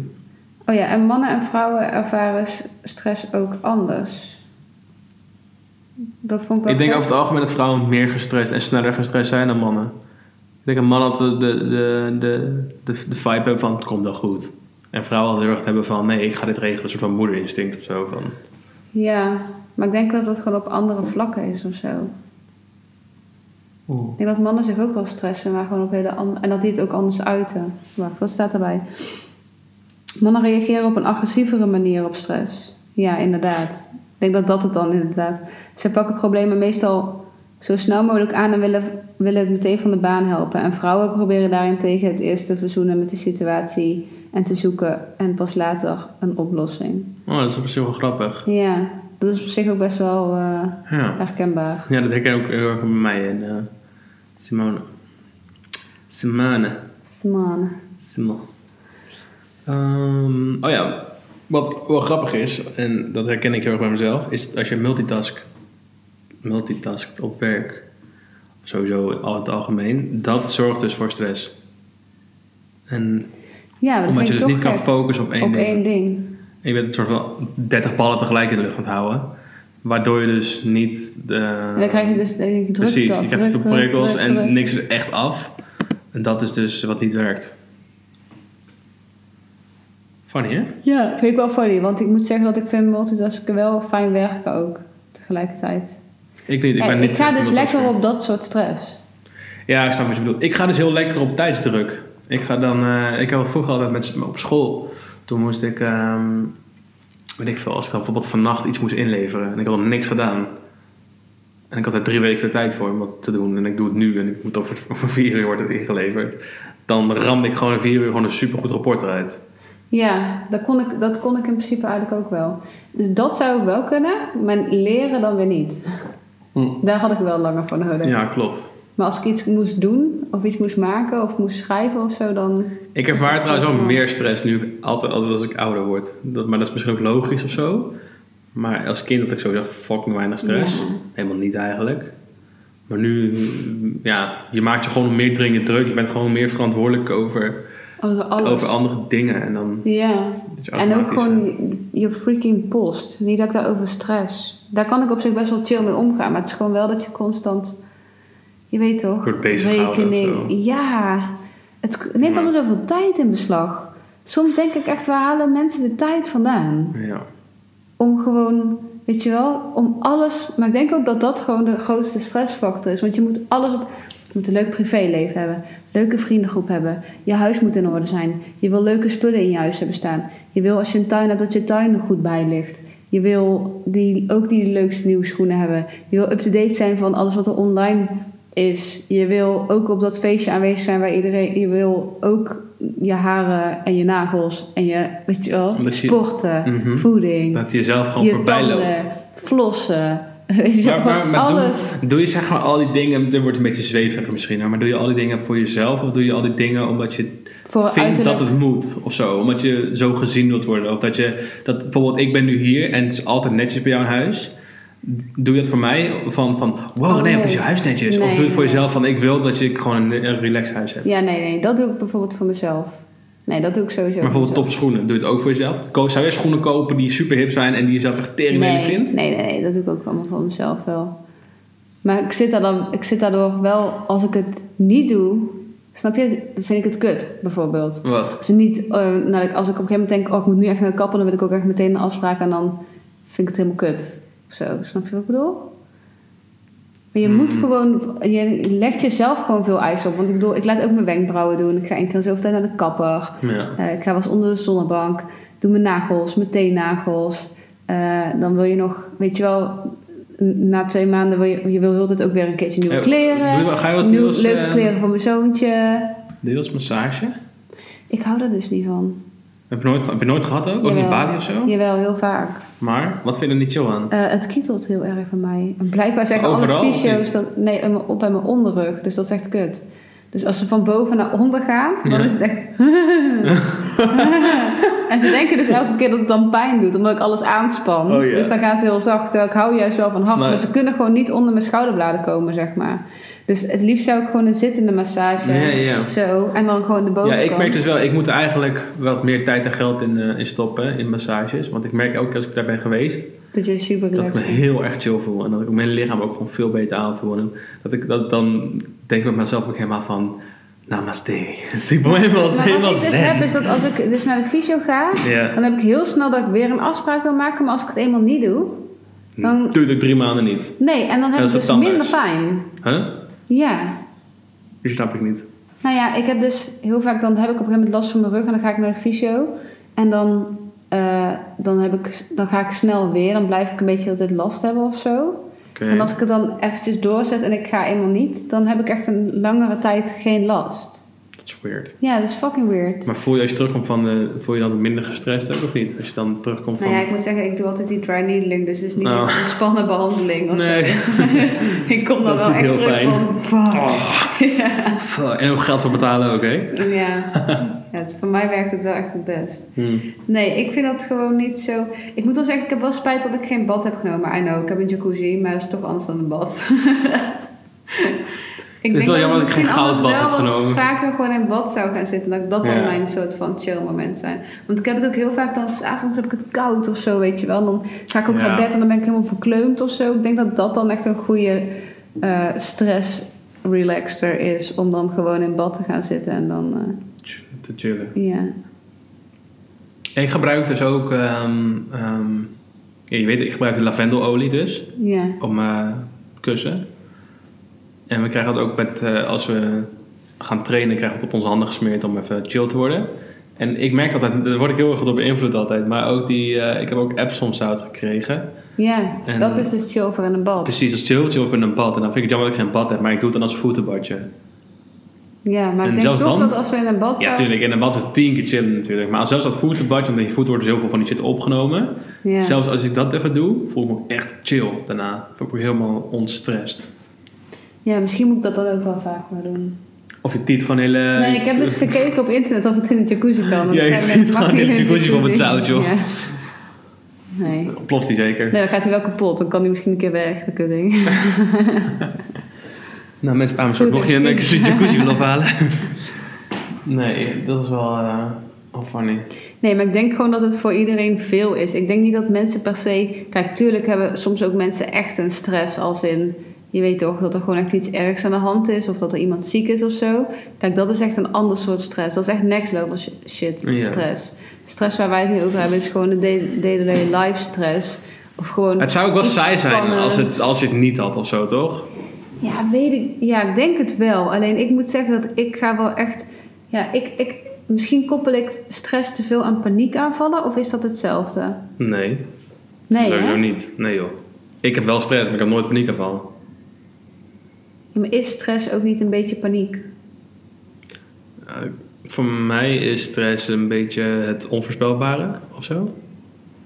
Speaker 1: Oh ja, en mannen en vrouwen ervaren stress ook anders. Dat vond ik wel
Speaker 2: Ik denk over het algemeen dat vrouwen meer gestrest en sneller gestrest zijn dan mannen. Ik denk dat mannen altijd de, de, de, de, de vibe hebben van, het komt wel goed. En vrouwen altijd heel erg hebben van, nee, ik ga dit regelen. Een soort van moederinstinct of zo. Van,
Speaker 1: Ja, maar ik denk dat het gewoon op andere vlakken is of zo. Ik denk dat mannen zich ook wel stressen, maar gewoon op hele andere... En dat die het ook anders uiten. Wacht, wat staat erbij? Mannen reageren op een agressievere manier op stress. Ja, inderdaad. Ik denk dat dat het dan inderdaad... Ze pakken problemen meestal zo snel mogelijk aan en willen, willen het meteen van de baan helpen. En vrouwen proberen daarentegen het eerst te verzoenen met de situatie... en te zoeken en pas later een oplossing.
Speaker 2: Oh, dat is op zich wel grappig.
Speaker 1: Ja, dat is op zich ook best wel
Speaker 2: Ja.
Speaker 1: herkenbaar.
Speaker 2: Ja, dat herken ik ook heel erg bij mij en eh, Simone. Simone.
Speaker 1: Simone.
Speaker 2: Simone. Ehm, oh ja, wat wel grappig is, en dat herken ik heel erg bij mezelf, is dat als je multitask, multitaskt op werk, sowieso al het algemeen, dat zorgt dus voor stress. En
Speaker 1: Ja, dat
Speaker 2: omdat je
Speaker 1: ik
Speaker 2: dus niet kan focussen op één
Speaker 1: op
Speaker 2: ding.
Speaker 1: één ding.
Speaker 2: En je bent een soort van 30 ballen tegelijk in de lucht aan het houden. Waardoor je dus niet de...
Speaker 1: En dan krijg je dus denk ik, druk
Speaker 2: Precies, je krijgt veel prikkels
Speaker 1: druk,
Speaker 2: en
Speaker 1: druk.
Speaker 2: niks is echt af. En dat is dus wat niet werkt. Funny, hè?
Speaker 1: Ja, vind ik wel funny. Want ik moet zeggen dat ik vind multitasken wel fijn werken ook. Tegelijkertijd.
Speaker 2: Ik niet, ik
Speaker 1: En
Speaker 2: ben
Speaker 1: ik,
Speaker 2: niet...
Speaker 1: ga dus lekker op dat soort stress.
Speaker 2: Ja, ik snap wat je bedoelt. Ik ga dus heel lekker op tijdsdruk. Ik ga dan... eh, ik had het vroeger altijd met, op school. Toen moest ik... ehm weet ik veel, als ik bijvoorbeeld vannacht iets moest inleveren. En ik had nog niks gedaan. En ik had er drie weken de tijd voor om wat te doen. En ik doe het nu en ik moet over, *laughs* over vier uur wordt het ingeleverd. Dan ramde ik gewoon in vier uur gewoon een supergoed rapport eruit.
Speaker 1: Ja, dat kon, ik, dat kon ik in principe eigenlijk ook wel. Dus dat zou ik wel kunnen, maar leren dan weer niet.
Speaker 2: Hm.
Speaker 1: Daar had ik wel langer voor nodig.
Speaker 2: Ja, klopt.
Speaker 1: Maar als ik iets moest doen, of iets moest maken, of moest schrijven of zo, dan...
Speaker 2: Ik ervaar trouwens wel meer stress nu ik altijd als, als ik ouder word. Dat, maar dat is misschien ook logisch of zo. Maar als kind had ik sowieso fucking weinig stress.
Speaker 1: Ja.
Speaker 2: Helemaal niet eigenlijk. Maar nu, mm, ja, je maakt je gewoon meer dringend druk. Je bent gewoon meer verantwoordelijk over,
Speaker 1: Over alles.
Speaker 2: over andere dingen. En dan
Speaker 1: Ja. En ook gewoon
Speaker 2: eh,
Speaker 1: je, je freaking post. Niet dat ik daarover stress. Daar kan ik op zich best wel chill mee omgaan. Maar het is gewoon wel dat je constant... Je weet toch?
Speaker 2: Wordt bezighouden of
Speaker 1: rekening. Ja. Het neemt allemaal zoveel tijd in beslag. Soms denk ik echt, waar halen mensen de tijd vandaan?
Speaker 2: Ja.
Speaker 1: Om gewoon, weet je wel, om alles... Maar ik denk ook dat dat gewoon de grootste stressfactor is. Want je moet alles op... Je moet een leuk privéleven hebben. Leuke vriendengroep hebben. Je huis moet in orde zijn. Je wil leuke spullen in je huis hebben staan. Je wil als je een tuin hebt dat je tuin er goed bij ligt. Je wil die, ook die leukste nieuwe schoenen hebben. Je wil up-to-date zijn van alles wat er online is. Je wil ook op dat feestje aanwezig zijn waar iedereen... Je wil ook je haren en je nagels en je, weet je wel,
Speaker 2: je-
Speaker 1: sporten,
Speaker 2: Mhm.
Speaker 1: voeding,
Speaker 2: Dat je zelf gewoon
Speaker 1: je
Speaker 2: voorbij loopt.
Speaker 1: flossen. *laughs* Weet je wel,
Speaker 2: Maar, maar, maar
Speaker 1: alles.
Speaker 2: doe, doe je zeg maar al die dingen, dit wordt een beetje zweverig misschien, maar doe je al die dingen voor jezelf of doe je al die dingen omdat je
Speaker 1: Voor
Speaker 2: vindt
Speaker 1: uiterlijk.
Speaker 2: dat het moet of zo? Omdat je zo gezien wilt worden of dat je, dat bijvoorbeeld ik ben nu hier en het is altijd netjes bij jou in huis. Doe je dat voor mij van, van wow
Speaker 1: Oh,
Speaker 2: nee, wat
Speaker 1: nee.
Speaker 2: is je huis netjes?
Speaker 1: Nee,
Speaker 2: of doe je het voor
Speaker 1: nee.
Speaker 2: jezelf van ik wil dat je gewoon een, een relaxed huis hebt.
Speaker 1: Ja, nee, nee. Dat doe ik bijvoorbeeld voor mezelf. Nee, dat doe ik sowieso
Speaker 2: Maar
Speaker 1: voor
Speaker 2: bijvoorbeeld toffe schoenen, doe je het ook voor jezelf? Zou je schoenen kopen die super hip zijn en die je zelf echt tering
Speaker 1: nee,
Speaker 2: vindt?
Speaker 1: Nee, nee, nee. Dat doe ik ook allemaal voor mezelf wel. Maar ik zit, daar dan, ik zit daardoor wel... Als ik het niet doe... Snap je? Vind ik het kut, bijvoorbeeld.
Speaker 2: Wat?
Speaker 1: Als, ik niet, eh, nou, als ik op een gegeven moment denk... Oh, ik moet nu echt naar de kapper... Dan wil ik ook echt meteen een afspraak. En dan vind ik het helemaal kut. Zo, snap je wat ik bedoel? Maar je moet gewoon... Je legt jezelf gewoon veel eisen op. Want ik bedoel, ik laat ook mijn wenkbrauwen doen. Ik ga één keer in zoveel tijd naar de kapper.
Speaker 2: Ja.
Speaker 1: Eh, ik ga wel eens onder de zonnebank. Doe mijn nagels, mijn teennagels. Eh, dan wil je nog, weet je wel, na twee maanden wil je, je wil heel de tijd ook weer een keertje nieuwe kleren.
Speaker 2: ga je wat
Speaker 1: Nieuw-
Speaker 2: deels,
Speaker 1: leuke
Speaker 2: eh,
Speaker 1: kleren voor mijn zoontje.
Speaker 2: Deels massage?
Speaker 1: Ik hou daar dus niet van.
Speaker 2: Heb je nooit, heb je nooit gehad ook? Ook niet. Bali of zo?
Speaker 1: Jawel, heel vaak.
Speaker 2: Maar, wat vind je er niet chill aan?
Speaker 1: Eh, het kietelt heel erg bij mij. En blijkbaar zeggen
Speaker 2: Overal,
Speaker 1: alle fysio's dat... Nee, op bij mijn onderrug. Dus dat is echt kut. Dus als ze van boven naar onder gaan, dan
Speaker 2: Ja.
Speaker 1: is het echt... *laughs* en ze denken dus elke keer dat het dan pijn doet, omdat ik alles aanspan.
Speaker 2: Oh.
Speaker 1: Dus dan gaan ze heel zacht, terwijl ik hou juist wel van hard.
Speaker 2: Nee.
Speaker 1: Maar ze kunnen gewoon niet onder mijn schouderbladen komen, zeg maar. Dus het liefst zou ik gewoon een zittende massage,
Speaker 2: Ja, ja.
Speaker 1: zo, en dan gewoon de
Speaker 2: Ja,
Speaker 1: bovenkant.
Speaker 2: ik merk dus wel, ik moet eigenlijk wat meer tijd en geld in, eh, in stoppen, in massages. Want ik merk ook als ik daar ben geweest,
Speaker 1: Dat je super
Speaker 2: dat ik me heel erg chill voel. En dat ik mijn lichaam ook gewoon veel beter aanvoel. En dat ik dat dan denk ik met mezelf ook helemaal van, namaste. *laughs* Dus ik ben helemaal,
Speaker 1: Maar
Speaker 2: helemaal
Speaker 1: wat ik dus
Speaker 2: zen.
Speaker 1: heb, is dat als ik dus naar de fysio ga,
Speaker 2: Ja,
Speaker 1: dan heb ik heel snel dat ik weer een afspraak wil maken. Maar als ik het eenmaal niet doe, dan...
Speaker 2: doe het ook drie maanden niet.
Speaker 1: Nee, en dan heb ik dus minder pijn.
Speaker 2: Huh?
Speaker 1: Ja.
Speaker 2: Die snap ik niet.
Speaker 1: Nou ja, ik heb dus heel vaak, dan heb ik op een gegeven moment last van mijn rug en dan ga ik naar de fysio. En dan, eh, dan, heb ik, dan ga ik snel weer, dan blijf ik een beetje altijd last hebben of zo. En als ik het dan eventjes doorzet en ik ga eenmaal niet, dan heb ik echt een langere tijd geen last.
Speaker 2: Dat is weird.
Speaker 1: Ja, dat is fucking weird.
Speaker 2: Maar voel je als je terugkomt van, de, voel je dan minder gestrest ook of niet? Als je dan terugkomt van...
Speaker 1: Nou ja, ik moet zeggen, ik doe altijd die dry needling, dus het is niet echt een spannende behandeling of
Speaker 2: Nee.
Speaker 1: zo. *laughs* ik kom dan wel echt
Speaker 2: heel
Speaker 1: terug
Speaker 2: fijn.
Speaker 1: van, fuck.
Speaker 2: Oh. En ook geld voor betalen ook, hè?
Speaker 1: Ja, *laughs* ja het, voor mij werkt het wel echt het best.
Speaker 2: Hmm.
Speaker 1: Nee, ik vind dat gewoon niet zo. Ik moet wel zeggen, ik heb wel spijt dat ik geen bad heb genomen. I know, ik heb een jacuzzi, maar dat is toch anders dan een bad. *laughs* Ik
Speaker 2: het wel jammer dat ik geen goudbad heb genomen.
Speaker 1: vaker gewoon in bad zou gaan zitten. Dat dat dan
Speaker 2: Ja.
Speaker 1: mijn soort van chill moment zijn. Want ik heb het ook heel vaak dan s'avonds heb ik het koud of zo, weet je wel. Dan ga ik ook
Speaker 2: Ja.
Speaker 1: naar bed en dan ben ik helemaal verkleumd of zo. Ik denk dat dat dan echt een goede eh, stress relaxer is. Om dan gewoon in bad te gaan zitten en dan, eh,
Speaker 2: Te chillen.
Speaker 1: ja.
Speaker 2: Ik gebruik dus ook, ehm, ehm, ja, je weet, ik gebruik de lavendelolie dus
Speaker 1: Ja.
Speaker 2: op mijn kussen. En we krijgen dat ook met, eh, als we gaan trainen, krijgen we het op onze handen gesmeerd om even chill te worden. En ik merk altijd, daar word ik heel erg door beïnvloed altijd, maar ook die, eh, ik heb ook Epsom zout gekregen.
Speaker 1: Ja,
Speaker 2: En-
Speaker 1: dat is dus chill voor in een bad.
Speaker 2: Precies, dat is chill, chill voor een bad. En dan vind ik het jammer dat ik geen bad heb, maar ik doe het dan als voetenbadje.
Speaker 1: Ja, maar
Speaker 2: En
Speaker 1: ik denk toch
Speaker 2: dan-
Speaker 1: dat als we in een bad
Speaker 2: Ja,
Speaker 1: zouden...
Speaker 2: tuurlijk. En een bad is het tien keer chillen natuurlijk. Maar zelfs dat voetenbadje, omdat je voeten worden dus heel veel van die shit opgenomen.
Speaker 1: Ja.
Speaker 2: Zelfs als ik dat even doe, voel ik me echt chill daarna. Voel ik me helemaal onstressed.
Speaker 1: Ja, misschien moet ik dat dan ook wel vaker doen.
Speaker 2: Of je tiet gewoon hele...
Speaker 1: Nee, ik heb dus *laughs* gekeken op internet of het in de jacuzzi kan.
Speaker 2: Ja, je
Speaker 1: mag
Speaker 2: gewoon in de jacuzzi van het zout, joh.
Speaker 1: Ja. Nee.
Speaker 2: Ploft die zeker.
Speaker 1: nee, dan gaat hij wel kapot. Dan kan hij misschien een keer weg, dat ding. *laughs*
Speaker 2: Nou, mensen Amersfoort,
Speaker 1: Goed
Speaker 2: mocht je een jacuzzi willen ophalen. *laughs* nee, dat is wel... wel funny.
Speaker 1: Nee, maar ik denk gewoon dat het voor iedereen veel is. Ik denk niet dat mensen per se... Kijk, tuurlijk hebben soms ook mensen echt een stress als in... Je weet toch dat er gewoon echt iets ergs aan de hand is. Of dat er iemand ziek is of zo. Kijk, dat is echt een ander soort stress. Dat is echt next level sh- shit,
Speaker 2: Ja.
Speaker 1: stress. Stress waar wij het nu over hebben is gewoon de day- day-to-day life stress. Of gewoon
Speaker 2: Het zou ook wel saai zijn als, het, als je het niet had of zo, toch?
Speaker 1: Ja, weet ik. Ja, ik denk het wel. Alleen ik moet zeggen dat ik ga wel echt. Ja, ik, ik, misschien koppel ik stress te veel aan paniekaanvallen of is dat hetzelfde?
Speaker 2: Nee,
Speaker 1: Nee,
Speaker 2: sowieso
Speaker 1: hè?
Speaker 2: niet. Nee joh. Ik heb wel stress, maar ik heb nooit paniek ervan.
Speaker 1: Ja, maar is stress ook niet een beetje paniek?
Speaker 2: Voor mij is stress een beetje het onvoorspelbare of zo.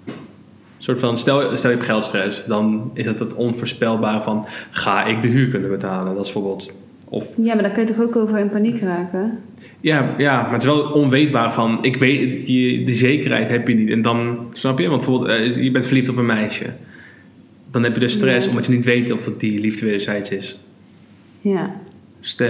Speaker 2: Een soort van, stel, stel je hebt geldstress, dan is het het onvoorspelbare van ga ik de huur kunnen betalen? Dat is bijvoorbeeld. Of
Speaker 1: Ja, maar daar kun je toch ook over in paniek raken?
Speaker 2: ja, ja, maar het is wel onweetbaar van ik weet, je, die zekerheid heb je niet. En dan snap je, want bijvoorbeeld eh, je bent verliefd op een meisje. Dan heb je dus stress
Speaker 1: Ja.
Speaker 2: omdat je niet weet of dat die liefde wederzijds is.
Speaker 1: Ja.
Speaker 2: Stel,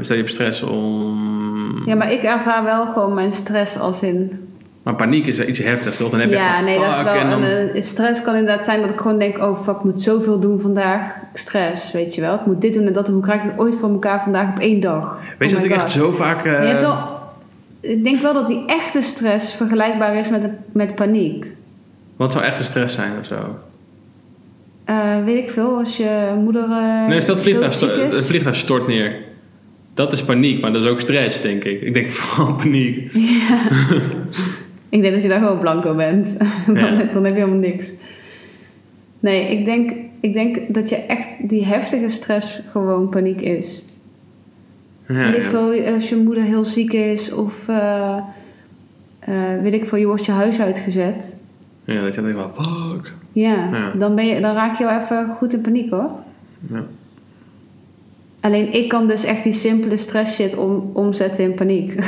Speaker 2: stel je hebt stress om.
Speaker 1: Ja, maar ik ervaar wel gewoon mijn stress als in...
Speaker 2: Maar paniek is iets heftigs, toch? Dan heb je
Speaker 1: Ja, nee, dat is wel...
Speaker 2: en dan-
Speaker 1: een, eh, stress kan inderdaad zijn dat ik gewoon denk... Oh, fuck, ik moet zoveel doen vandaag. Stress, weet je wel. Ik moet dit doen en dat doen. Hoe krijg ik het ooit voor elkaar vandaag op één dag?
Speaker 2: Weet je
Speaker 1: Oh
Speaker 2: dat ik
Speaker 1: God.
Speaker 2: echt zo vaak... eh,
Speaker 1: Je hebt wel, ik denk wel dat die echte stress vergelijkbaar is met, met paniek.
Speaker 2: Wat zou echt een stress zijn of zo?
Speaker 1: Eh, weet ik veel, als je moeder. eh,
Speaker 2: nee, stel het vliegtuig, het stort neer. Dat is paniek, maar dat is ook stress, denk ik. Ik denk *laughs* vooral paniek.
Speaker 1: Ik denk dat je daar gewoon blanco bent. *laughs* dan,
Speaker 2: Ja.
Speaker 1: dan heb je helemaal niks. Nee, ik denk, ik denk dat je echt die heftige stress gewoon paniek is.
Speaker 2: Ja,
Speaker 1: weet ik
Speaker 2: ja.
Speaker 1: veel, als je moeder heel ziek is of. eh, weet ik veel, je wordt je huis uitgezet.
Speaker 2: Ja, dat je dan denkt van, fuck.
Speaker 1: Ja,
Speaker 2: Ja.
Speaker 1: Dan, ben je, dan raak je wel even goed in paniek hoor.
Speaker 2: Ja.
Speaker 1: Alleen ik kan dus echt die simpele stress shit om, omzetten in paniek. *laughs*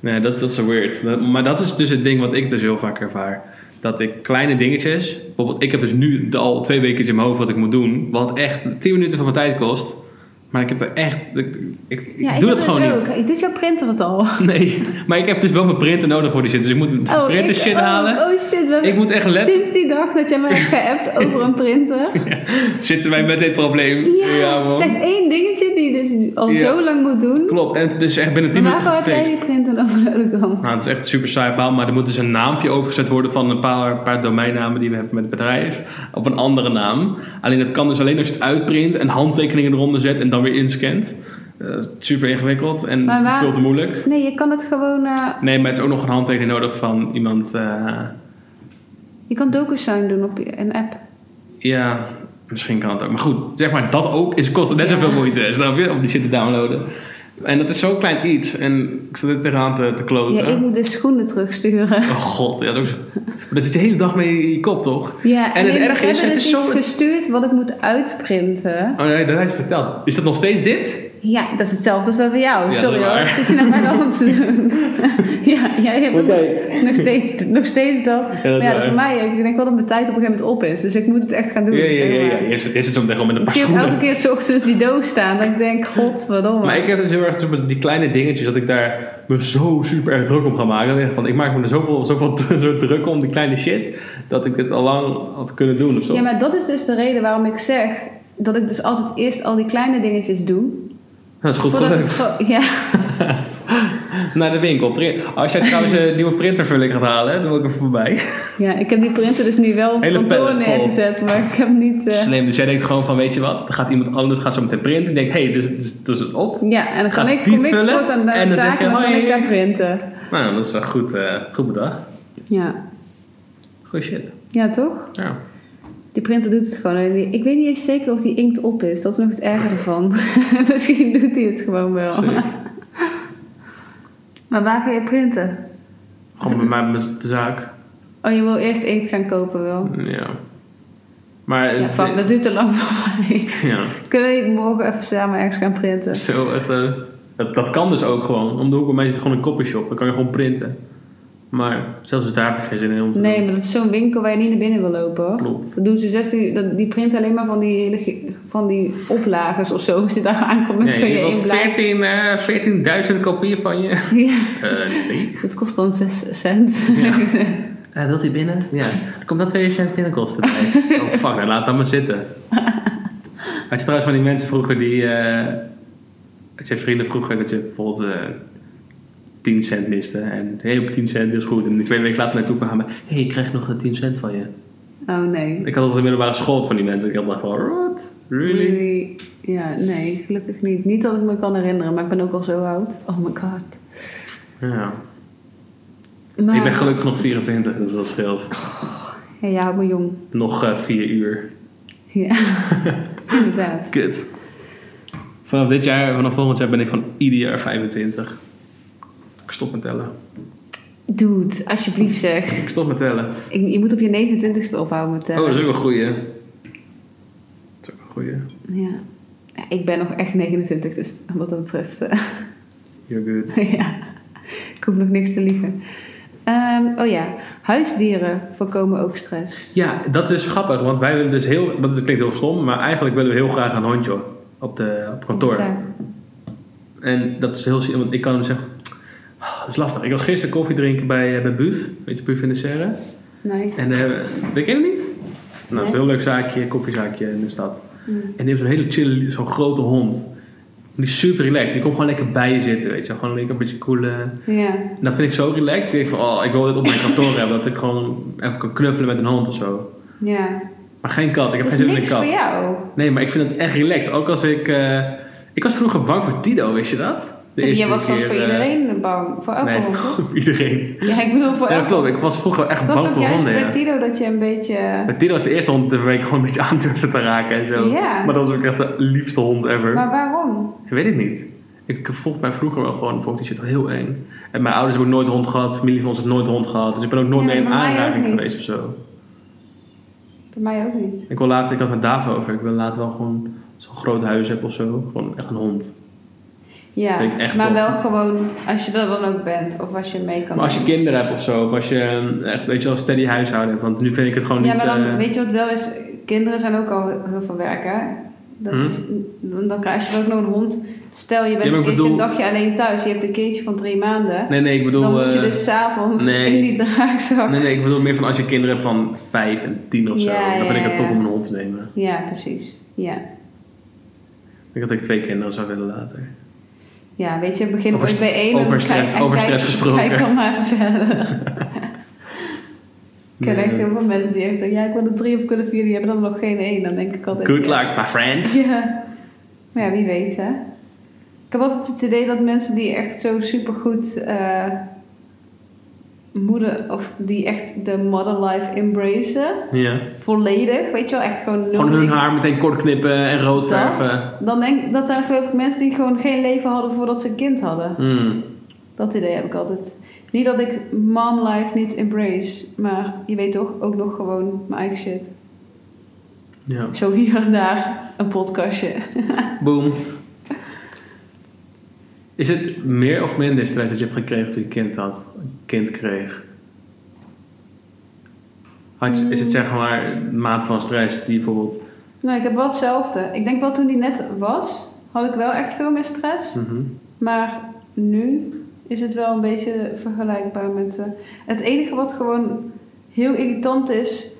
Speaker 2: Nee, dat, dat is zo weird. Dat- maar dat is dus het ding wat ik dus heel vaak ervaar. Dat ik kleine dingetjes... Bijvoorbeeld, ik heb dus nu al twee weken in mijn hoofd wat ik moet doen. Wat echt 10 minuten van mijn tijd kost. Maar ik heb er echt... Ik, ik, ik
Speaker 1: Ja, ik
Speaker 2: doe het
Speaker 1: dus
Speaker 2: gewoon
Speaker 1: ook.
Speaker 2: niet.
Speaker 1: Doet jouw printer het al. *laughs*
Speaker 2: Nee, maar ik heb dus wel mijn printer nodig voor die shit. Dus ik moet de printer
Speaker 1: ik
Speaker 2: shit
Speaker 1: ook.
Speaker 2: halen.
Speaker 1: Oh shit, we
Speaker 2: Ik moet echt let
Speaker 1: sinds die dag dat jij mij hebt *laughs* geappt over een printer.
Speaker 2: Zitten wij met dit probleem?
Speaker 1: Ja,
Speaker 2: man.
Speaker 1: zeg één dingetje die je dus al
Speaker 2: Ja.
Speaker 1: zo lang moet doen.
Speaker 2: Klopt, en het is echt binnen 10
Speaker 1: Maar
Speaker 2: minuten
Speaker 1: waarvoor heb jij die printer dan nodig dan?
Speaker 2: Nou, het is echt een super saai verhaal, maar er moet dus een naampje overgezet worden van een paar, paar domeinnamen die we hebben met het bedrijf op een andere naam. Alleen dat kan dus alleen als je het uitprint en handtekeningen eronder zet en dan weer inscant. Eh, super ingewikkeld en
Speaker 1: waar-
Speaker 2: veel te moeilijk.
Speaker 1: Nee, je kan het gewoon... eh,
Speaker 2: Nee, maar het is ook nog een handtekening nodig van iemand. eh,
Speaker 1: je kan DocuSign doen op een app.
Speaker 2: ja, misschien kan het ook. Maar goed, zeg maar dat ook is kost net
Speaker 1: Ja.
Speaker 2: zoveel moeite, snap je? Om die shit te downloaden. En dat is zo'n klein iets. En ik zat er tegenaan te, te kloten.
Speaker 1: Ja, ik moet de schoenen terugsturen.
Speaker 2: Oh god, ja, dat, is ook zo- maar dat zit je de hele dag mee in je kop, toch?
Speaker 1: Ja,
Speaker 2: En het
Speaker 1: nee,
Speaker 2: erge
Speaker 1: ik
Speaker 2: is,
Speaker 1: heb dus
Speaker 2: is
Speaker 1: iets
Speaker 2: zo-
Speaker 1: gestuurd wat ik moet uitprinten.
Speaker 2: Oh nee, dat had je verteld. Is dat nog steeds dit?
Speaker 1: Ja, dat is hetzelfde als dat bij jou.
Speaker 2: Ja,
Speaker 1: Sorry hoor. zit je naar mijn *laughs* hand te *laughs* doen? ja, jij hebt nog, steeds, nog steeds dat.
Speaker 2: Ja, dat
Speaker 1: maar ja, voor mij, ik denk wel dat mijn tijd op een gegeven moment op is. Dus ik moet het echt gaan doen.
Speaker 2: Ja, ja,
Speaker 1: zeg
Speaker 2: ja.
Speaker 1: maar.
Speaker 2: ja. Je zit je zit zo meteen gewoon met een
Speaker 1: Ik
Speaker 2: paar
Speaker 1: zie ook elke keer 's ochtends die doos staan. Dat ik denk, godverdomme.
Speaker 2: Maar ik heb dus heel erg zo met die kleine dingetjes dat ik daar me zo super erg druk om ga maken. Ik van, ik maak me er zoveel, zoveel *laughs* zo druk om die kleine shit dat ik het al lang had kunnen doen of zo.
Speaker 1: Ja, maar dat is dus de reden waarom ik zeg dat ik dus altijd eerst al die kleine dingetjes doe. *laughs*
Speaker 2: Dat is goed gelukt.
Speaker 1: het ja, *laughs*
Speaker 2: Naar de winkel. Als jij trouwens een nieuwe printervulling gaat halen, dan wil ik even voorbij.
Speaker 1: ja, ik heb die printer dus nu wel op
Speaker 2: Hele
Speaker 1: kantoor neergezet. Maar ik heb niet...
Speaker 2: Slim. Dus jij denkt gewoon van, weet je wat, dan gaat iemand anders gaat zo meteen printen. Ik denk, hé, hey, dus, dus, dus het op.
Speaker 1: Ja, en dan kan
Speaker 2: Gaat
Speaker 1: ik, kom ik
Speaker 2: vullen
Speaker 1: voortaan naar
Speaker 2: en
Speaker 1: de zaak en dan kan ik daar printen.
Speaker 2: Nou, dat is wel goed, eh, goed bedacht.
Speaker 1: Ja.
Speaker 2: Goeie shit.
Speaker 1: ja, toch?
Speaker 2: Ja.
Speaker 1: Die printer doet het gewoon. die- Ik weet niet eens zeker of die inkt op is. Dat is nog het ergere ervan. *laughs* Misschien doet hij het gewoon wel.
Speaker 2: Zeker. *laughs*
Speaker 1: Maar waar ga je printen?
Speaker 2: Gewoon bij mij met de zaak.
Speaker 1: Oh, je wil eerst inkt gaan kopen wel.
Speaker 2: Ja. Maar
Speaker 1: Ja, fuck, dat duurt te lang voor mij.
Speaker 2: ja, *laughs*
Speaker 1: Kunnen we niet morgen even samen ergens gaan printen?
Speaker 2: zo echt. eh, dat, dat kan dus ook gewoon. Om de hoek bij mij zit gewoon een copyshop. Dan kan je gewoon printen. Maar zelfs daar heb ik geen zin in om te
Speaker 1: Nee,
Speaker 2: doen.
Speaker 1: maar dat is zo'n winkel waar je niet naar binnen wil lopen hoor.
Speaker 2: Klopt.
Speaker 1: Dat doen ze 16, dat- die printen alleen maar van die, hele, van die oplagers of zo. Als je daar aankomt, dan
Speaker 2: Nee,
Speaker 1: kun
Speaker 2: je
Speaker 1: inblazen.
Speaker 2: 14, eh 14.000 kopieën van je. *laughs*
Speaker 1: Ja,
Speaker 2: Eh nee.
Speaker 1: dus het kost dan 6 cent.
Speaker 2: Eh, *laughs* wilt u binnen? Ja. Er komt dan 2 cent binnenkosten bij. *laughs* oh fuck, nou, laat dat maar zitten. Had je trouwens van die mensen vroeger die... eh had je vrienden vroeger dat je bijvoorbeeld eh 10 cent miste. En hey, op 10 cent is goed. En die twee weken later naartoe kwamen. Hé, hey, ik krijg nog een 10 cent van je.
Speaker 1: oh nee.
Speaker 2: Ik had altijd een middelbare school van die mensen. Ik had dacht van, what? Really?
Speaker 1: Really? Ja, nee, gelukkig niet. Niet dat ik me kan herinneren, maar ik ben ook al zo oud. Oh my god.
Speaker 2: Ja.
Speaker 1: Maar,
Speaker 2: Ik ben gelukkig nog 24, dus dat scheelt.
Speaker 1: Ja, jij houdt me jong.
Speaker 2: Nog 4 uur.
Speaker 1: Ja, *laughs* inderdaad.
Speaker 2: Kut. Vanaf dit jaar, vanaf volgend jaar ben ik van ieder jaar 25. Ik stop met tellen.
Speaker 1: Dude, alsjeblieft zeg.
Speaker 2: Ik stop met tellen.
Speaker 1: Ik, je moet op je 29ste ophouden met
Speaker 2: Oh,
Speaker 1: tellen.
Speaker 2: dat is ook een goeie. Dat is ook een goeie.
Speaker 1: Ja. ja. Ik ben nog echt 29, dus wat dat betreft... eh, *laughs*
Speaker 2: You're good. *laughs*
Speaker 1: ja, ik hoef nog niks te liegen. Ehm, oh ja, huisdieren voorkomen ook stress.
Speaker 2: Ja, dat is grappig, want wij willen dus heel... Dat klinkt heel stom, maar eigenlijk willen we heel graag een hondje op, de, op kantoor. En dat is heel... Want ik kan hem zeggen... "Ah, dat is lastig. Ik was gisteren koffie drinken bij, eh, bij Buf. Weet je, Buf in de Serre.
Speaker 1: nee.
Speaker 2: En uh, weet je het niet? Nou, dat is een heel leuk zaakje, koffiezaakje in de stad.
Speaker 1: Mm.
Speaker 2: En die heeft zo'n hele chille, zo'n grote hond. Die is super relaxed. Die komt gewoon lekker bij je zitten, weet je. Gewoon lekker een beetje koelen.
Speaker 1: Ja.
Speaker 2: En dat vind ik zo relaxed. Ik denk van, oh, ik wil dit op mijn kantoor *laughs* hebben. Dat ik gewoon even kan knuffelen met een hond of zo.
Speaker 1: Ja.
Speaker 2: Maar geen kat. Ik heb geen zin in een kat.
Speaker 1: voor jou.
Speaker 2: Nee, maar ik vind het echt relaxed. Ook als ik... eh, ik was vroeger bang voor Dido, wist je dat? De
Speaker 1: Jij was zelfs voor
Speaker 2: eh,
Speaker 1: iedereen bang. Voor elke
Speaker 2: Nee,
Speaker 1: hond,
Speaker 2: voor *laughs* iedereen.
Speaker 1: Ja, ik bedoel voor
Speaker 2: Ja,
Speaker 1: elke
Speaker 2: klopt. Ik was vroeger echt
Speaker 1: Het
Speaker 2: bang voor honden,
Speaker 1: bij
Speaker 2: ja.
Speaker 1: Tito dat je een beetje...
Speaker 2: Met Tino was de eerste hond waar ik gewoon een beetje *laughs* aan durfde te raken en zo.
Speaker 1: Ja.
Speaker 2: Maar dat was ook echt de liefste hond ever.
Speaker 1: Maar waarom?
Speaker 2: Ik weet het niet. Ik volg mij vroeger wel gewoon, vond die shit wel heel eng. En mijn ouders hebben ook nooit hond gehad, familie van ons heeft nooit hond gehad. Dus ik ben ook nooit
Speaker 1: Ja,
Speaker 2: mee in aanraking geweest of zo.
Speaker 1: Bij mij ook niet.
Speaker 2: Ik wil later, ik had met Davo over, ik wil later wel gewoon zo'n groot huis hebben of zo. Gewoon echt een hond.
Speaker 1: Ja,
Speaker 2: Vind ik echt
Speaker 1: maar
Speaker 2: top.
Speaker 1: wel gewoon als je er dan ook bent. Of als je mee kan
Speaker 2: Maar als je
Speaker 1: doen.
Speaker 2: kinderen hebt of zo, of als je een echt weet je wel steady huishouden hebt. Want nu vind ik het gewoon
Speaker 1: Ja,
Speaker 2: niet...
Speaker 1: maar dan
Speaker 2: eh,
Speaker 1: weet je wat wel is? Kinderen zijn ook al heel veel werk, hè? Dat
Speaker 2: Hm?
Speaker 1: is, dan krijg je ook nog een hond. Stel, je bent
Speaker 2: Ja,
Speaker 1: een keertje een
Speaker 2: bedoel-
Speaker 1: dagje alleen thuis. Je hebt een kindje van drie maanden.
Speaker 2: Nee, nee, ik bedoel...
Speaker 1: dan moet je
Speaker 2: eh,
Speaker 1: dus s'avonds
Speaker 2: nee.
Speaker 1: in die draagzak.
Speaker 2: Nee, nee, ik bedoel meer van als je kinderen hebt van 5 en 10 of zo.
Speaker 1: Ja,
Speaker 2: dan vind ik
Speaker 1: ja,
Speaker 2: het
Speaker 1: ja.
Speaker 2: om een hond te nemen.
Speaker 1: Ja, precies. Ja.
Speaker 2: Ik denk dat ik twee kinderen zou willen later.
Speaker 1: Ja, weet je, begin
Speaker 2: Over
Speaker 1: ooit bij één.
Speaker 2: over stress- over gesproken.
Speaker 1: Kijk dan maar verder. *laughs* Ik ken echt heel veel mensen die echt zeggen, ja, ik wil er drie of kunnen vier, die hebben dan nog geen één. Dan denk ik altijd,
Speaker 2: Good
Speaker 1: ja.
Speaker 2: luck, my friend. *laughs*
Speaker 1: Ja. Maar ja, wie weet, hè. Ik heb altijd het idee dat mensen die echt zo supergoed... eh moeder, of die echt de mother life embracen.
Speaker 2: Ja.
Speaker 1: Volledig, weet je wel, echt gewoon
Speaker 2: Gewoon hun haar meteen kort knippen en rood verven.
Speaker 1: Dat, dan denk dat zijn geloof ik mensen die gewoon geen leven hadden voordat ze een kind hadden.
Speaker 2: Hmm.
Speaker 1: Dat idee heb ik altijd. Niet dat ik mom life niet embrace, maar je weet toch ook nog gewoon mijn eigen shit.
Speaker 2: Ja.
Speaker 1: Zo hier en daar een podcastje. *laughs*
Speaker 2: Boom. Is het meer of minder stress dat je hebt gekregen toen je kind had? Kind kreeg? Had je, is het zeg maar mate van stress die bijvoorbeeld...
Speaker 1: Nou, ik heb wel hetzelfde. Ik denk wel toen die net was, had ik wel echt veel meer stress.
Speaker 2: Mhm.
Speaker 1: Maar nu is het wel een beetje vergelijkbaar met... eh, het enige wat gewoon heel irritant is...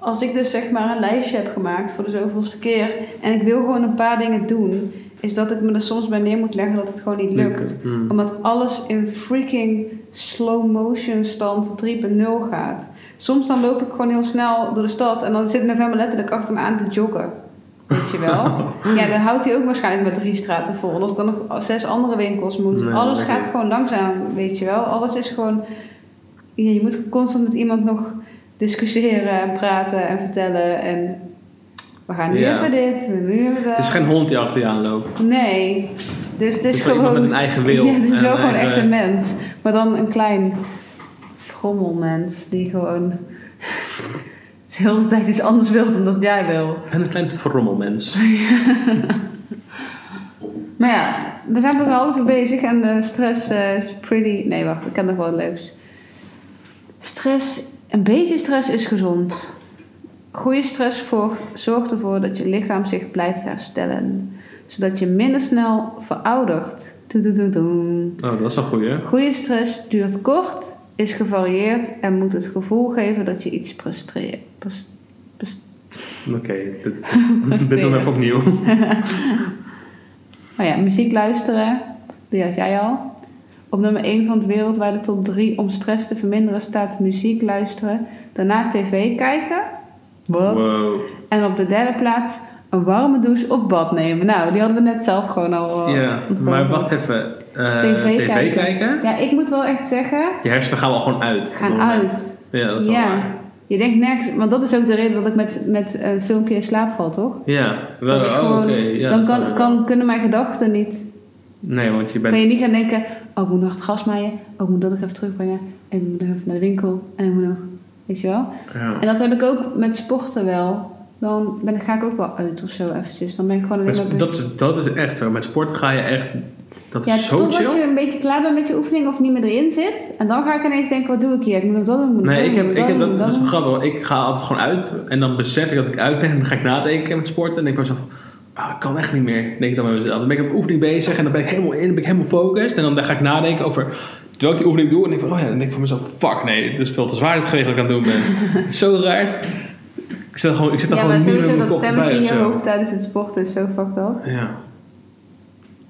Speaker 1: Als ik dus zeg maar een lijstje heb gemaakt voor de zoveelste keer... en ik wil gewoon een paar dingen doen... is dat ik me er soms bij neer moet leggen dat het gewoon niet lukt.
Speaker 2: Hmm.
Speaker 1: Omdat alles in freaking slow motion stand 3.0 gaat. Soms dan loop ik gewoon heel snel door de stad... en dan zit November letterlijk achter me aan te joggen. Weet je wel? *laughs* Ja, dan houdt hij ook waarschijnlijk met drie straten vol. En als ik dan nog zes andere winkels moet.
Speaker 2: Nee,
Speaker 1: alles gaat gewoon langzaam, weet je wel. Alles is gewoon... Ja, je moet constant met iemand nog discussiëren en praten en vertellen. En we gaan nu even dit, nu even dat.
Speaker 2: Het is geen hond die achter je aanloopt.
Speaker 1: Nee. Dus het is,
Speaker 2: wel
Speaker 1: gewoon...
Speaker 2: met een eigen wil. *laughs*
Speaker 1: Ja, het is wel gewoon
Speaker 2: eigen-
Speaker 1: echt een mens. Maar dan een klein frommelmens die gewoon... *laughs* de hele tijd iets anders wil dan dat jij wil.
Speaker 2: En een klein verrommelmens. *laughs*
Speaker 1: Maar ja, we zijn pas een half uur bezig en de stress eh, is pretty... Nee, wacht, ik heb nog wat leuks. Stress, een beetje stress is gezond. Goede stress voor, zorgt ervoor dat je lichaam zich blijft herstellen. Zodat je minder snel veroudert. Doe, doe, doe, doe.
Speaker 2: Oh, dat is een goeie.
Speaker 1: Goede stress duurt kort, is gevarieerd en moet het gevoel geven dat je iets presteert. Pres- pres-
Speaker 2: Oké, dit, *laughs* dit doen we even opnieuw. *laughs*
Speaker 1: Oh ja, muziek luisteren, die had jij al. Op nummer 1 van de wereldwijde top 3 om stress te verminderen staat muziek luisteren. Daarna tv kijken. Wat?
Speaker 2: Wow.
Speaker 1: En op de derde plaats een warme douche of bad nemen. Nou, die hadden we net zelf gewoon al eh,
Speaker 2: Ja, maar wacht even. Eh,
Speaker 1: TV
Speaker 2: TV,
Speaker 1: kijken.
Speaker 2: kijken.
Speaker 1: Ja, ik moet wel echt zeggen,
Speaker 2: Je hersenen gaan wel gewoon uit.
Speaker 1: gaan uit.
Speaker 2: Ja, dat is wel
Speaker 1: Ja.
Speaker 2: waar.
Speaker 1: Je denkt nergens, want dat is ook de reden dat ik met, met een filmpje in slaap val, toch?
Speaker 2: Ja, wel, oh,
Speaker 1: gewoon-
Speaker 2: oké. Ja,
Speaker 1: dan kan, kan, kunnen mijn gedachten niet
Speaker 2: Nee, want je bent...
Speaker 1: Kan je niet gaan denken, oh ik moet nog het gas maaien, oh ik moet dat nog even terugbrengen, en ik moet nog even naar de winkel, en ik moet nog, weet je wel.
Speaker 2: Ja.
Speaker 1: En dat heb ik ook met sporten wel. Dan ben, ga ik ook wel uit of zo eventjes. Dan ben ik gewoon alleen maar...
Speaker 2: dat, is, dat is echt zo. Met sport ga je echt... Dat is
Speaker 1: ja,
Speaker 2: zo
Speaker 1: totdat
Speaker 2: chill.
Speaker 1: je een beetje klaar bent met je oefening of niet meer erin zit. En dan ga ik ineens denken, wat doe ik hier? Ik moet nog dat doen, ik moet
Speaker 2: Nee, ik heb, ik heb, dat, dat is grappig. Ik ga altijd gewoon uit en dan besef ik dat ik uit ben en dan ga ik nadenken met sporten. En denk ik mezelf, ah, ik kan echt niet meer. Denk ik dan bij mezelf. Dan ben ik op oefening bezig en dan ben ik helemaal in, dan ben ik helemaal gefocust. En dan ga ik nadenken over, terwijl ik die oefening doe, en denk ik van, oh ja, dan denk ik van mezelf, fuck nee, het is veel te zwaar dit geweest wat ik aan het doen ben. het is zo raar. Ik zit, er gewoon, ik zit er
Speaker 1: Ja,
Speaker 2: gewoon
Speaker 1: maar
Speaker 2: niet meer
Speaker 1: sowieso
Speaker 2: met mijn
Speaker 1: dat
Speaker 2: kop
Speaker 1: stemmetje
Speaker 2: bij
Speaker 1: in je hoofd tijdens het sporten is zo fucked up.
Speaker 2: Ja.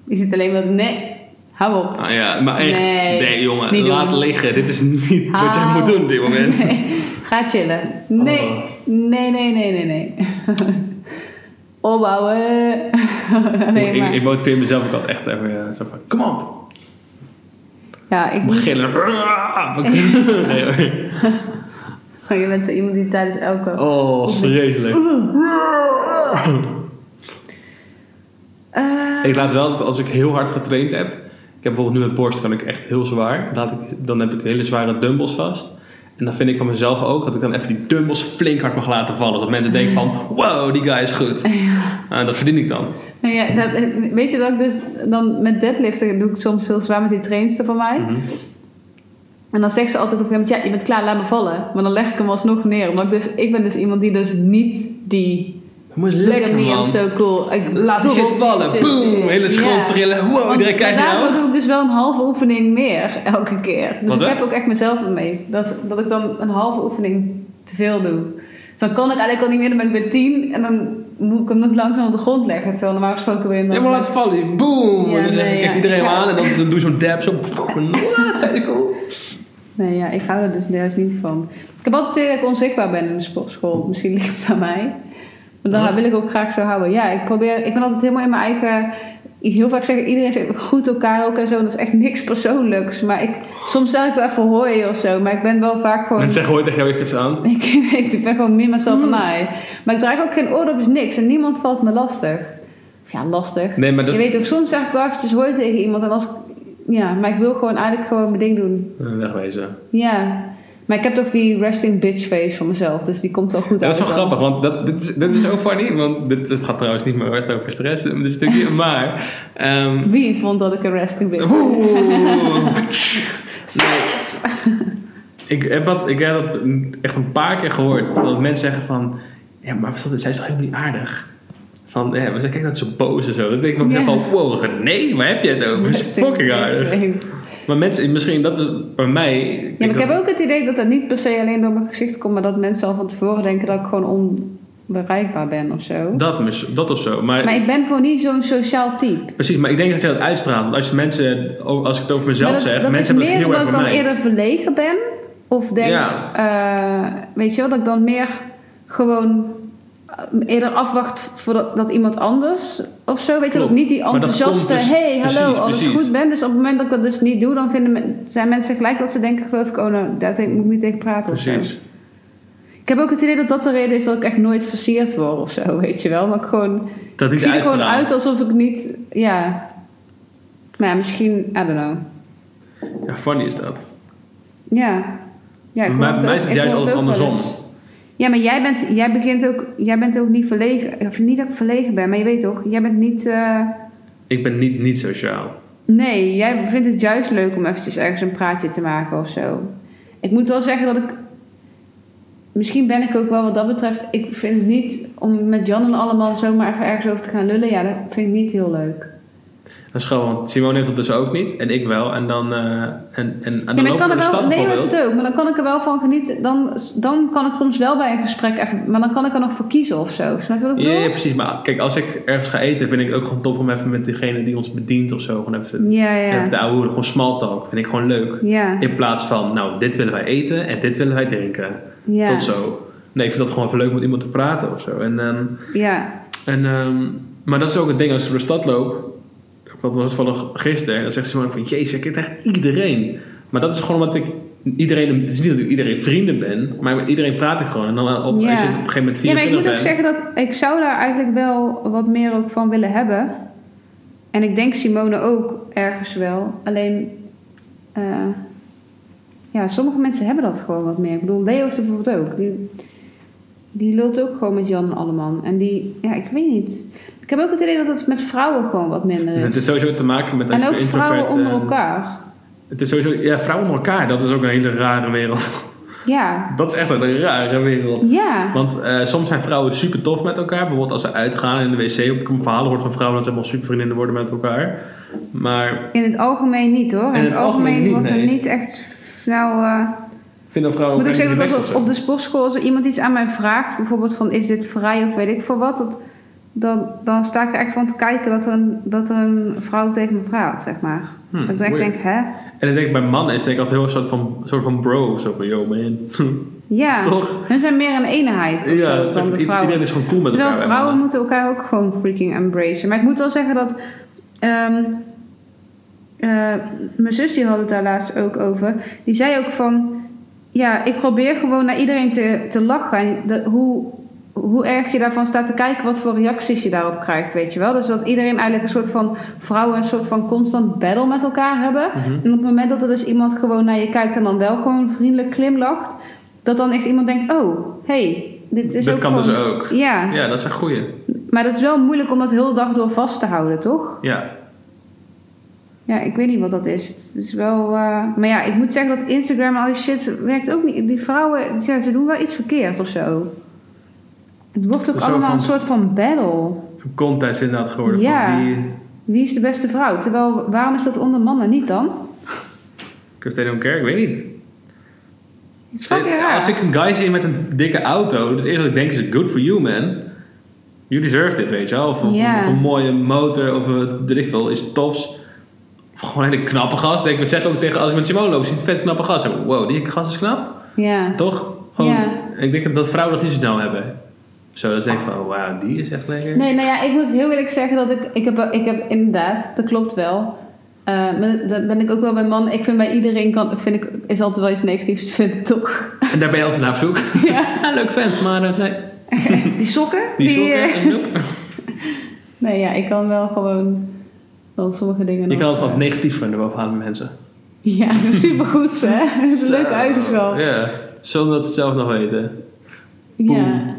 Speaker 1: Je zit alleen maar, nee, hou op.
Speaker 2: Ah, ja, maar echt,
Speaker 1: Nee,
Speaker 2: nee, jongen, laat
Speaker 1: doen.
Speaker 2: liggen. Dit is niet wat jij moet doen op dit moment. *laughs*
Speaker 1: Nee, ga chillen. Nee,
Speaker 2: Oh.
Speaker 1: nee, nee, nee, nee, nee. *laughs* Opbouwen. *laughs* Alleen
Speaker 2: ik,
Speaker 1: maar.
Speaker 2: ik motiveer mezelf ook altijd echt even ja, zo van, kom op.
Speaker 1: Ja, ik moet...
Speaker 2: gillen. *laughs* nee hoor.
Speaker 1: Je bent zo iemand die tijdens elke...
Speaker 2: Oh, vreselijk.
Speaker 1: Eh,
Speaker 2: Ik laat wel dat als ik heel hard getraind heb. Ik heb bijvoorbeeld nu met borst kan ik echt heel zwaar. Laat ik, dan heb ik hele zware dumbbells vast. En dan vind ik van mezelf ook dat ik dan even die dumbbells flink hard mag laten vallen. Dat mensen denken van, *laughs* wow, die guy is goed. Ah, dat verdien ik dan.
Speaker 1: nou ja, dat, weet je dat ik dus dan met deadliften doe ik soms heel zwaar met die trainster van mij.
Speaker 2: Mhm.
Speaker 1: En dan zegt ze altijd op een gegeven moment, ja, je bent klaar, laat me vallen. Maar dan leg ik hem alsnog neer. Ik, dus, ik ben dus iemand die dus niet die... At
Speaker 2: lekker man.
Speaker 1: so cool. Ik
Speaker 2: Laat die shit vallen. Boom, hele school trillen. Wow, iedereen kijkt naar jou.
Speaker 1: doe ik dus wel een halve oefening meer elke keer. Dus
Speaker 2: Wat,
Speaker 1: ik
Speaker 2: hè?
Speaker 1: heb ook echt mezelf ermee. Dat, dat ik dan een halve oefening te veel doe. Dus dan kan ik eigenlijk al niet meer, dan ben ik bij tien. En dan moet ik hem nog langzaam op de grond leggen. Terwijl normaal gesproken weer...
Speaker 2: Maar laat vallen. Boom.
Speaker 1: Ja,
Speaker 2: en dan zeg,
Speaker 1: nee,
Speaker 2: kijkt
Speaker 1: ja.
Speaker 2: iedereen
Speaker 1: Ja.
Speaker 2: aan. En dan, dan doe je zo'n dab. Zo. Wat zijn cool.
Speaker 1: Nee, ja, ik hou er dus juist niet van. Ik heb altijd gezegd dat ik onzichtbaar ben in de sportschool. Misschien ligt het aan mij. Maar dan
Speaker 2: Wat?
Speaker 1: wil ik ook graag zo houden. Ja, ik probeer... Ik ben altijd helemaal in mijn eigen heel vaak zeggen iedereen zegt goed elkaar ook en zo. En dat is echt niks persoonlijks. Maar ik, soms zeg ik wel even hoi of zo. Maar ik ben wel vaak gewoon...
Speaker 2: Mensen zeggen hoi tegen jou even aan. *laughs*
Speaker 1: Ik, weet, ik ben gewoon meer mezelf van mij. Maar ik draag ook geen oordopjes, niks. En niemand valt me lastig. Of ja, lastig.
Speaker 2: Nee, maar dat...
Speaker 1: Je weet ook, soms zeg ik wel eventjes hoi tegen iemand. En als, ja, maar ik wil gewoon eigenlijk gewoon mijn ding doen.
Speaker 2: Eh, Wegwezen.
Speaker 1: Ja. Maar ik heb toch die resting bitch face van mezelf. Dus die komt wel goed
Speaker 2: Ja,
Speaker 1: uit.
Speaker 2: dat is wel
Speaker 1: dan.
Speaker 2: grappig, want dat, dit, is, dit is ook funny. Want dit, het gaat trouwens niet meer echt over stress, dit stukje. Maar... ehm,
Speaker 1: Wie vond dat ik een resting bitch
Speaker 2: ik, heb dat, ik heb dat echt een paar keer gehoord. Dat mensen zeggen van... Ja, maar zij is toch helemaal niet aardig? Van, ja, maar zij kijkt dat zo boos en zo. Dan denk ik nog
Speaker 1: Ja.
Speaker 2: van... Wow, nee, waar heb je het over? Is fucking aardig. Maar mensen, misschien dat is bij mij...
Speaker 1: Ja, maar ik heb ook het idee dat dat niet per se alleen door mijn gezicht komt, maar dat mensen al van tevoren denken dat ik gewoon onbereikbaar ben of zo.
Speaker 2: Dat, dat of zo. Maar,
Speaker 1: Maar ik ben gewoon niet zo'n sociaal type.
Speaker 2: Precies, maar ik denk dat je dat uitstraalt. Want Als je mensen, als ik het over mezelf
Speaker 1: dat,
Speaker 2: zeg,
Speaker 1: dat
Speaker 2: mensen
Speaker 1: is
Speaker 2: hebben het
Speaker 1: meer
Speaker 2: heel
Speaker 1: omdat
Speaker 2: erg
Speaker 1: ik
Speaker 2: bij
Speaker 1: dan eerder verlegen ben. Of denk,
Speaker 2: Ja.
Speaker 1: eh, weet je wel, dat ik dan meer gewoon eerder afwacht voordat dat iemand anders of zo. Weet je,
Speaker 2: Klopt.
Speaker 1: niet die enthousiaste,
Speaker 2: dus-
Speaker 1: hey, hallo, alles
Speaker 2: precies.
Speaker 1: goed ben. Dus op het moment dat ik dat dus niet doe, dan vinden zijn mensen gelijk dat ze denken, geloof ik, oh nou, daar moet ik niet tegen praten of zo.
Speaker 2: Precies.
Speaker 1: Ik heb ook het idee dat dat de reden is dat ik echt nooit versierd word of zo, weet je wel. Maar ik gewoon,
Speaker 2: Dat
Speaker 1: ik zie er gewoon uit alsof ik niet, ja. Maar ja, misschien, I don't know.
Speaker 2: Ja, funny is dat.
Speaker 1: Ja. ja ik
Speaker 2: Maar
Speaker 1: hoor
Speaker 2: bij mij
Speaker 1: ook-
Speaker 2: is het juist altijd
Speaker 1: ook
Speaker 2: andersom.
Speaker 1: Ja, maar jij, bent, jij, begint ook, jij bent ook niet verlegen. Of niet dat ik verlegen ben, maar je weet toch, jij bent niet. eh,
Speaker 2: Ik ben niet, niet sociaal.
Speaker 1: nee, jij vindt het juist leuk om eventjes ergens een praatje te maken of zo. Ik moet wel zeggen dat ik. Misschien ben ik ook wel wat dat betreft. Ik vind het niet om met Jan en allemaal zomaar even ergens over te gaan lullen. Ja, dat vind ik niet heel leuk.
Speaker 2: Dat is gewoon, want Simone heeft dat dus ook niet en ik wel. En dan, eh en, en, en dan
Speaker 1: Ja, maar ik kan er wel, nee, maar
Speaker 2: bijvoorbeeld.
Speaker 1: het ook, maar dan kan ik er wel van genieten. Dan, dan kan ik soms wel bij een gesprek even, maar dan kan ik er nog voor kiezen of zo. Snap je wat ik
Speaker 2: Ja,
Speaker 1: bedoel?
Speaker 2: ja, precies. Maar kijk, als ik ergens ga eten, vind ik het ook gewoon tof om even met degene die ons bedient of zo. Gewoon even,
Speaker 1: Ja, ja.
Speaker 2: even te ouwehoeren. Gewoon small talk. Vind ik gewoon leuk.
Speaker 1: Ja,
Speaker 2: In plaats van, nou, dit willen wij eten en dit willen wij drinken.
Speaker 1: ja.
Speaker 2: Tot zo. Nee, ik vind dat gewoon even leuk om met iemand te praten of zo. En, ehm,
Speaker 1: Ja,
Speaker 2: en, ehm, maar dat is ook het ding als ik door de stad loop. Dat was toevallig gisteren. En dan zegt Simone van, jezus, je kent echt iedereen. Maar dat is gewoon omdat ik iedereen... Het is niet dat ik iedereen vrienden ben. Maar met iedereen praat ik gewoon. En dan op,
Speaker 1: Ja.
Speaker 2: als je op een gegeven moment
Speaker 1: ja, maar ik
Speaker 2: 24
Speaker 1: moet ook zeggen dat ik zou daar eigenlijk wel wat meer ook van willen hebben. En ik denk Simone ook ergens wel. Alleen, eh, ja, sommige mensen hebben dat gewoon wat meer. Ik bedoel, Leo heeft bijvoorbeeld ook. Die, die lult ook gewoon met Jan en Alleman. En die, ja, ik weet niet. Ik heb ook het idee dat het met vrouwen gewoon wat minder
Speaker 2: Het
Speaker 1: is.
Speaker 2: is sowieso te maken met...
Speaker 1: En ook vrouwen onder
Speaker 2: eh,
Speaker 1: elkaar.
Speaker 2: Het is sowieso... Ja, vrouwen onder elkaar. Dat is ook een hele rare wereld.
Speaker 1: Ja,
Speaker 2: dat is echt een rare wereld.
Speaker 1: ja.
Speaker 2: Want eh, soms zijn vrouwen super tof met elkaar. Bijvoorbeeld als ze uitgaan in de wc. Ik een verhaal gehoord van vrouwen dat ze helemaal super vriendinnen worden met elkaar. Maar
Speaker 1: In het algemeen niet hoor. In,
Speaker 2: het
Speaker 1: het,
Speaker 2: algemeen
Speaker 1: wordt er
Speaker 2: nee.
Speaker 1: niet echt snel... eh,
Speaker 2: vinden vrouwen
Speaker 1: Moet ik zeggen dat als op de sportschool als er iemand iets aan mij vraagt, bijvoorbeeld van is dit vrij of weet ik veel wat, dat, dan, dan sta ik er echt van te kijken dat er een, dat er een vrouw tegen me praat, zeg maar.
Speaker 2: Hmm,
Speaker 1: dat ik echt denk, hè?
Speaker 2: En ik denk bij mannen is denk ik altijd heel een soort van, soort van bro. Zo van, yo man. *laughs*
Speaker 1: Ja,
Speaker 2: Toch?
Speaker 1: hun zijn meer een eenheid of zo
Speaker 2: toch,
Speaker 1: dan de vrouwen.
Speaker 2: Iedereen is gewoon cool met
Speaker 1: Terwijl
Speaker 2: elkaar. bij
Speaker 1: vrouwen moeten elkaar ook gewoon freaking embracen. Maar ik moet wel zeggen dat. ehm, eh, mijn zus die had het daar laatst ook over. Die zei ook van. Ja, ik probeer gewoon naar iedereen te, te lachen. En hoe, hoe erg je daarvan staat te kijken, wat voor reacties je daarop krijgt, weet je wel. Dus dat iedereen eigenlijk een soort van. Vrouwen een soort van constant battle met elkaar hebben.
Speaker 2: Mhm.
Speaker 1: En op het moment dat er dus iemand gewoon naar je kijkt en dan wel gewoon vriendelijk glimlacht. Dat dan echt iemand denkt: oh, hey, dit is
Speaker 2: Dat
Speaker 1: ook
Speaker 2: kan dus ook.
Speaker 1: Ja,
Speaker 2: Ja, dat is een goeie.
Speaker 1: maar dat is wel moeilijk om dat heel de dag door vast te houden, toch?
Speaker 2: Ja.
Speaker 1: Ja, ik weet niet wat dat is. Het is wel... eh, Maar ja, ik moet zeggen dat Instagram en al die shit werkt ook niet. Die vrouwen, ja, ze doen wel iets verkeerd of zo. Het wordt ook
Speaker 2: Zo
Speaker 1: allemaal
Speaker 2: van-
Speaker 1: een soort van battle.
Speaker 2: Een contest inderdaad geworden.
Speaker 1: Ja.
Speaker 2: Van wie,
Speaker 1: Wie is de beste vrouw? Terwijl, waarom is dat onder mannen niet dan?
Speaker 2: Because they don't care, ik weet niet.
Speaker 1: Het is fucking raar.
Speaker 2: Als ik een guy zie met een dikke auto, dus eerst wat ik denk is good for you man. You deserve it, weet je wel. Of, een mooie motor of een, weet ik veel, iets tofs. Of gewoon een hele knappe gast. Ik zeg ook tegen, als ik met Simone loop, zie ik een vet knappe gast. Wow, die gast is knap.
Speaker 1: Ja.
Speaker 2: Toch? Gewoon,
Speaker 1: Ja.
Speaker 2: Ik denk dat vrouwen dat niet zo snel hebben. Zo, dan denk ik van, oh, wauw, die is echt lekker.
Speaker 1: Nee, nou ja, ik moet heel eerlijk zeggen dat ik... Ik heb, ik heb inderdaad, dat klopt wel. Eh, maar dan ben ik ook wel bij mannen. Ik vind bij iedereen kan, vind ik, is altijd wel iets negatiefs te vinden, toch?
Speaker 2: En daar ben je altijd naar op zoek. *laughs*
Speaker 1: Ja. *laughs*
Speaker 2: leuk vent, maar eh, nee. *laughs*
Speaker 1: Die sokken?
Speaker 2: Die sokken
Speaker 1: eh,
Speaker 2: nope.
Speaker 1: nee, ja, ik kan wel gewoon dan sommige dingen
Speaker 2: Je
Speaker 1: nog,
Speaker 2: kan altijd wat negatief van erboven halen met mensen.
Speaker 1: Ja, supergoed hè. Dat is een leuke eigenschap.
Speaker 2: Ja, zonder dat ze het zelf nog weten.
Speaker 1: Ja.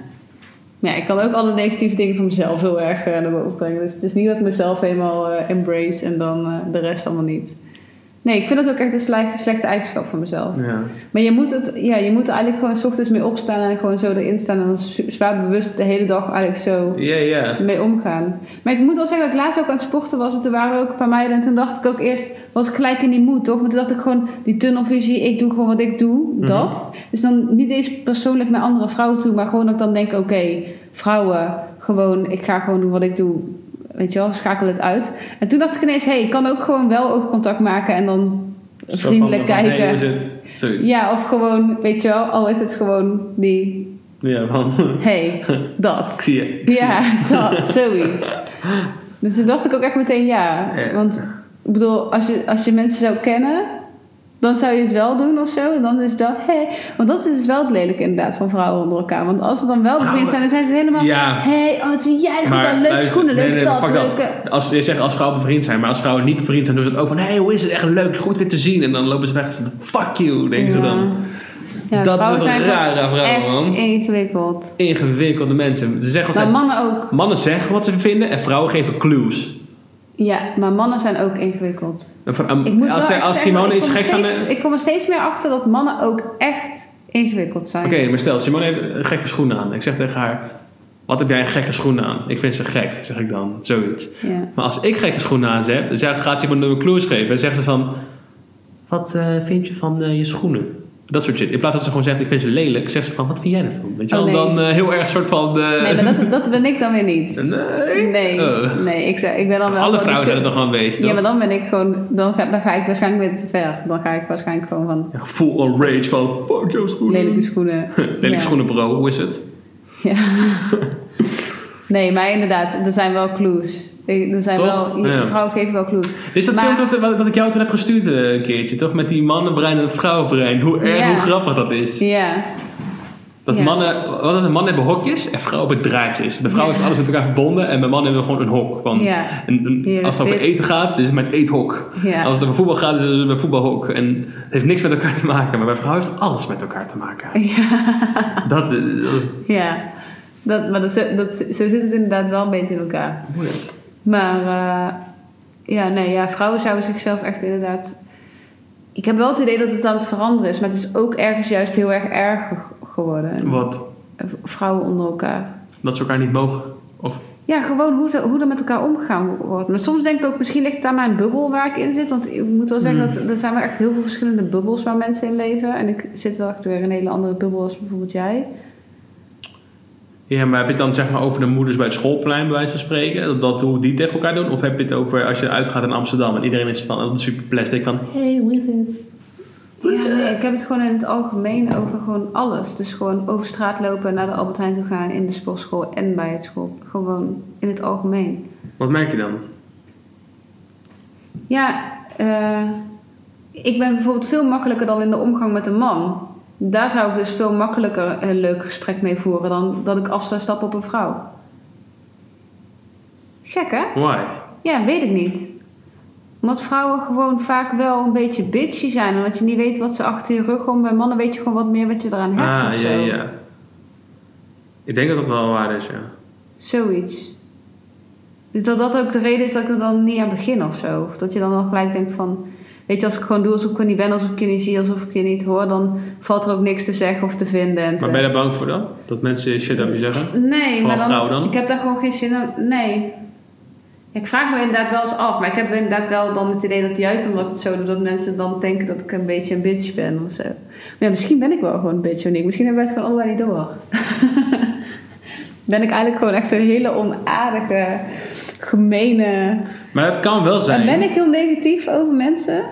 Speaker 1: Ja, ik kan ook alle negatieve dingen van mezelf heel erg eh, naar boven brengen. Dus het is niet dat ik mezelf helemaal eh, embrace en dan eh, de rest allemaal niet. Nee, ik vind dat ook echt een sle- slechte eigenschap van mezelf.
Speaker 2: Ja.
Speaker 1: Maar je moet, het, ja, je moet er eigenlijk gewoon s ochtends mee opstaan en gewoon zo erin staan. En dan zwaar bewust de hele dag eigenlijk zo mee omgaan. Maar ik moet wel zeggen dat ik laatst ook aan het sporten was. En toen waren ook een paar meiden. En toen dacht ik ook eerst, was ik gelijk in die moed, toch? Maar toen dacht ik gewoon, die tunnelvisie, ik doe gewoon wat ik doe,
Speaker 2: Mhm.
Speaker 1: dat. Dus dan niet eens persoonlijk naar andere vrouwen toe. Maar gewoon dat ik dan denk, oké, vrouwen, gewoon, ik ga gewoon doen wat ik doe. Weet je wel, schakel het uit. En toen dacht ik ineens, hé, hey, ik kan ook gewoon wel oogcontact maken. En dan vriendelijk
Speaker 2: van,
Speaker 1: kijken.
Speaker 2: hey, hoe is het? Zoiets.
Speaker 1: Ja, of gewoon, weet je wel, al is het gewoon die,
Speaker 2: Ja, van,
Speaker 1: hey, dat.
Speaker 2: ik zie je. ik zie
Speaker 1: Ja, *laughs* dat, zoiets. Dus toen dacht ik ook echt meteen ja.
Speaker 2: Ja.
Speaker 1: Want ik bedoel, als je, als je mensen zou kennen, dan zou je het wel doen of zo. Dan is dat, hé. Want dat is dus wel het lelijke inderdaad van vrouwen onder elkaar. Want als ze dan wel bevriend zijn, dan zijn ze helemaal,
Speaker 2: Ja.
Speaker 1: hé, hey, oh, wat zie jij aan. Leuke schoenen, leuke
Speaker 2: nee,
Speaker 1: tas,
Speaker 2: dat.
Speaker 1: leuke...
Speaker 2: Als, je zegt als vrouwen bevriend zijn, maar als vrouwen niet bevriend zijn, doen ze het ook van: hey, hoe is het? Echt leuk, goed weer te zien. En dan lopen ze weg en fuck you, denken ze dan.
Speaker 1: Ja,
Speaker 2: Dat is een rare
Speaker 1: echt
Speaker 2: man.
Speaker 1: ingewikkeld.
Speaker 2: Ingewikkelde mensen. Ze zeggen
Speaker 1: Maar mannen ook.
Speaker 2: mannen zeggen wat ze vinden en vrouwen geven clues.
Speaker 1: Ja, maar mannen zijn ook ingewikkeld.
Speaker 2: Um,
Speaker 1: Ik moet
Speaker 2: als
Speaker 1: wel
Speaker 2: als Simone
Speaker 1: er
Speaker 2: aan
Speaker 1: steeds-
Speaker 2: de.
Speaker 1: Ik kom er steeds meer achter dat mannen ook echt ingewikkeld zijn.
Speaker 2: Oké, maar stel, Simone heeft een gekke schoenen aan. Ik zeg tegen haar: Wat heb jij een gekke schoenen aan? Ik vind ze gek, zeg ik dan. Zoiets.
Speaker 1: Ja.
Speaker 2: Maar als ik gekke schoenen aan heb, dan gaat Simone me clues geven. En zegt ze van: Wat eh, vind je van eh, je schoenen? Dat soort shit. In plaats dat ze gewoon zegt: Ik vind ze lelijk, zegt ze van: Wat vind jij ervan? Weet je
Speaker 1: Oh,
Speaker 2: wel?
Speaker 1: nee.
Speaker 2: Dan eh, heel erg soort van. eh,
Speaker 1: Nee, maar dat, dat ben ik dan weer niet. *laughs*
Speaker 2: Nee.
Speaker 1: Nee,
Speaker 2: Oh.
Speaker 1: nee ik, ik ben dan wel...
Speaker 2: Alle vrouwen zijn er toch wel geweest,
Speaker 1: Ja, maar dan ben ik gewoon... Dan ga, dan ga ik waarschijnlijk weer te ver. Dan ga ik waarschijnlijk gewoon van
Speaker 2: Ja, full on rage van: Fuck jouw schoenen.
Speaker 1: lelijke schoenen... *laughs*
Speaker 2: Lelijke
Speaker 1: Ja.
Speaker 2: schoenen, bro. Hoe is het?
Speaker 1: Ja. *laughs* Nee, maar inderdaad, er zijn wel clues. Er zijn
Speaker 2: Toch?
Speaker 1: wel...
Speaker 2: Ja.
Speaker 1: Vrouwen geven wel clues.
Speaker 2: Is dat
Speaker 1: Maar-
Speaker 2: filmpje dat, dat ik jou toen heb gestuurd eh, een keertje, toch? Met die mannenbrein en het vrouwenbrein. Hoe erg, hoe grappig dat is.
Speaker 1: Ja.
Speaker 2: Dat mannen, wat is het? mannen hebben hokjes en vrouwen hebben draadjes. Bij vrouwen
Speaker 1: Ja.
Speaker 2: is alles met elkaar verbonden en bij mannen hebben we gewoon een hok. Van,
Speaker 1: Ja.
Speaker 2: een, een- als het over eten gaat, dit is mijn eethok.
Speaker 1: Ja.
Speaker 2: Als het over voetbal gaat, is het mijn voetbalhok. En het heeft niks met elkaar te maken. Maar bij vrouwen heeft alles met elkaar te maken. *laughs* Dat, dat
Speaker 1: Ja. Dat, maar dat, zo- dat, zo zit het inderdaad wel een beetje in elkaar.
Speaker 2: het?
Speaker 1: Maar eh, ja, nee, ja, vrouwen zouden zichzelf echt inderdaad. Ik heb wel het idee dat het aan het veranderen is, maar het is ook ergens juist heel erg erg ge- geworden.
Speaker 2: Wat?
Speaker 1: Vrouwen onder elkaar.
Speaker 2: Dat ze elkaar niet mogen. Of,
Speaker 1: Ja, gewoon hoe, ze, hoe er met elkaar omgegaan wordt. Maar soms denk ik ook, misschien ligt het aan mijn bubbel waar ik in zit. Want ik moet wel zeggen,
Speaker 2: Hmm.
Speaker 1: dat er zijn wel echt heel veel verschillende bubbels waar mensen in leven. En ik zit wel echt weer in een hele andere bubbel als bijvoorbeeld jij.
Speaker 2: Ja, maar heb je het dan zeg maar over de moeders bij het schoolplein, bij wijze van spreken? Dat, hoe die tegen elkaar doen? Of heb je het over als je uitgaat in Amsterdam en iedereen is van een super plastic van... Hey, hoe is het?
Speaker 1: Ja, nee, ik heb het gewoon in het algemeen over gewoon alles. Dus gewoon over straat lopen, naar de Albert Heijn toe gaan, in de sportschool en bij het school. Gewoon in het algemeen.
Speaker 2: Wat merk je dan?
Speaker 1: Ja, eh, ik ben bijvoorbeeld veel makkelijker dan in de omgang met een man. Daar zou ik dus veel makkelijker een leuk gesprek mee voeren dan dat ik af zou stappen op een vrouw. Gek hè?
Speaker 2: Why?
Speaker 1: Ja, weet ik niet. Omdat vrouwen gewoon vaak wel een beetje bitchy zijn. Omdat je niet weet wat ze achter je rug om. Bij mannen weet je gewoon wat meer wat je eraan hebt
Speaker 2: Ah,
Speaker 1: of
Speaker 2: ja,
Speaker 1: zo.
Speaker 2: ja. Ik denk dat dat wel waar is, ja.
Speaker 1: Zoiets. Dus dat dat ook de reden is dat ik er dan niet aan begin of zo. Of dat je dan al gelijk denkt van... Weet je, als ik gewoon doe alsof ik er niet ben, alsof ik je niet zie, alsof ik je niet hoor... dan valt er ook niks te zeggen of te vinden. En te-
Speaker 2: Maar ben je daar bang voor dan? Dat mensen shit over je zeggen?
Speaker 1: Nee,
Speaker 2: Vooral
Speaker 1: maar dan,
Speaker 2: vrouwen dan?
Speaker 1: ik heb daar gewoon geen zin in. Nee. Ik vraag me inderdaad wel eens af, maar ik heb inderdaad wel dan het idee dat juist omdat ik het zo doe, dat mensen dan denken dat ik een beetje een bitch ben of zo. Maar ja, misschien ben ik wel gewoon een bitch of niet. Misschien hebben wij het gewoon allebei niet door. *laughs* ben ik eigenlijk gewoon echt zo'n hele onaardige, gemene.
Speaker 2: Maar het kan wel zijn.
Speaker 1: En ben ik heel negatief over mensen?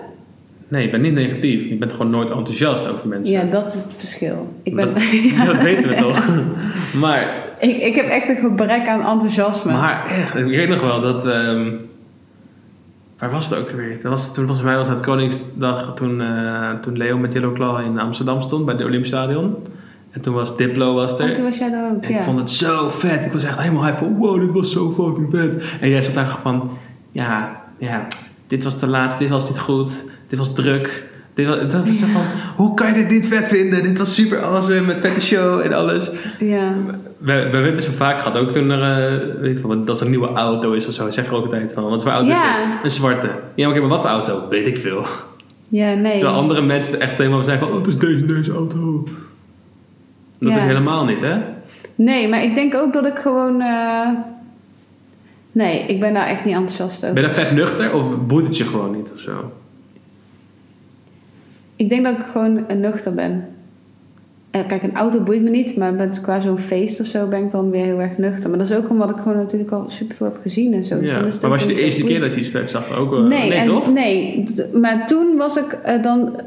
Speaker 2: Nee, je bent niet negatief. Je bent gewoon nooit enthousiast over mensen.
Speaker 1: Ja, dat is het verschil. Ik, ben, *laughs*
Speaker 2: Dat, dat weten we toch? *laughs* maar,
Speaker 1: ik, ik heb echt een gebrek aan enthousiasme.
Speaker 2: maar echt, ik weet nog wel dat... ehm, waar was het ook weer? Dat was, toen volgens mij was het Koningsdag toen, eh, toen Leo met Yellow Claw in Amsterdam stond bij het Olympisch Stadion. En toen was Diplo was er.
Speaker 1: Oh, toen was jij daar ook,
Speaker 2: En
Speaker 1: ja.
Speaker 2: ik vond het zo vet. Ik was echt helemaal hype van, wow, dit was zo fucking vet. En jij zat daar van, ja, ja, dit was te laat, dit was niet goed, dit was druk. Dit was, dat was van, hoe kan je dit niet vet vinden? Dit was super awesome, met vette show en alles.
Speaker 1: Ja.
Speaker 2: We, we hebben het zo vaak gehad, ook toen er, eh, weet ik veel, dat er een nieuwe auto is of zo. Zeg er ook altijd van, wat voor auto
Speaker 1: Ja.
Speaker 2: is het? Een zwarte. Ja, oké, maar wat voor auto? Weet ik veel.
Speaker 1: ja, nee.
Speaker 2: Terwijl andere mensen echt helemaal zijn van, oh, het is deze, deze auto. Dat
Speaker 1: Ja.
Speaker 2: is helemaal niet, hè?
Speaker 1: Nee, maar ik denk ook dat ik gewoon... eh, Nee, ik ben daar echt niet enthousiast over.
Speaker 2: Ben je dan vet nuchter of boeit het je gewoon niet of zo?
Speaker 1: Ik denk dat ik gewoon een nuchter ben. Eh, kijk, een auto boeit me niet, maar met, qua zo'n feest of zo ben ik dan weer heel erg nuchter. Maar dat is ook omdat ik gewoon natuurlijk al superveel heb gezien en zo. Dus
Speaker 2: Ja,
Speaker 1: dan is het
Speaker 2: maar was je de eerste keer dat je iets vet zag? Ook, wel-
Speaker 1: Nee,
Speaker 2: nee
Speaker 1: en-
Speaker 2: toch?
Speaker 1: nee, maar toen was ik eh, dan...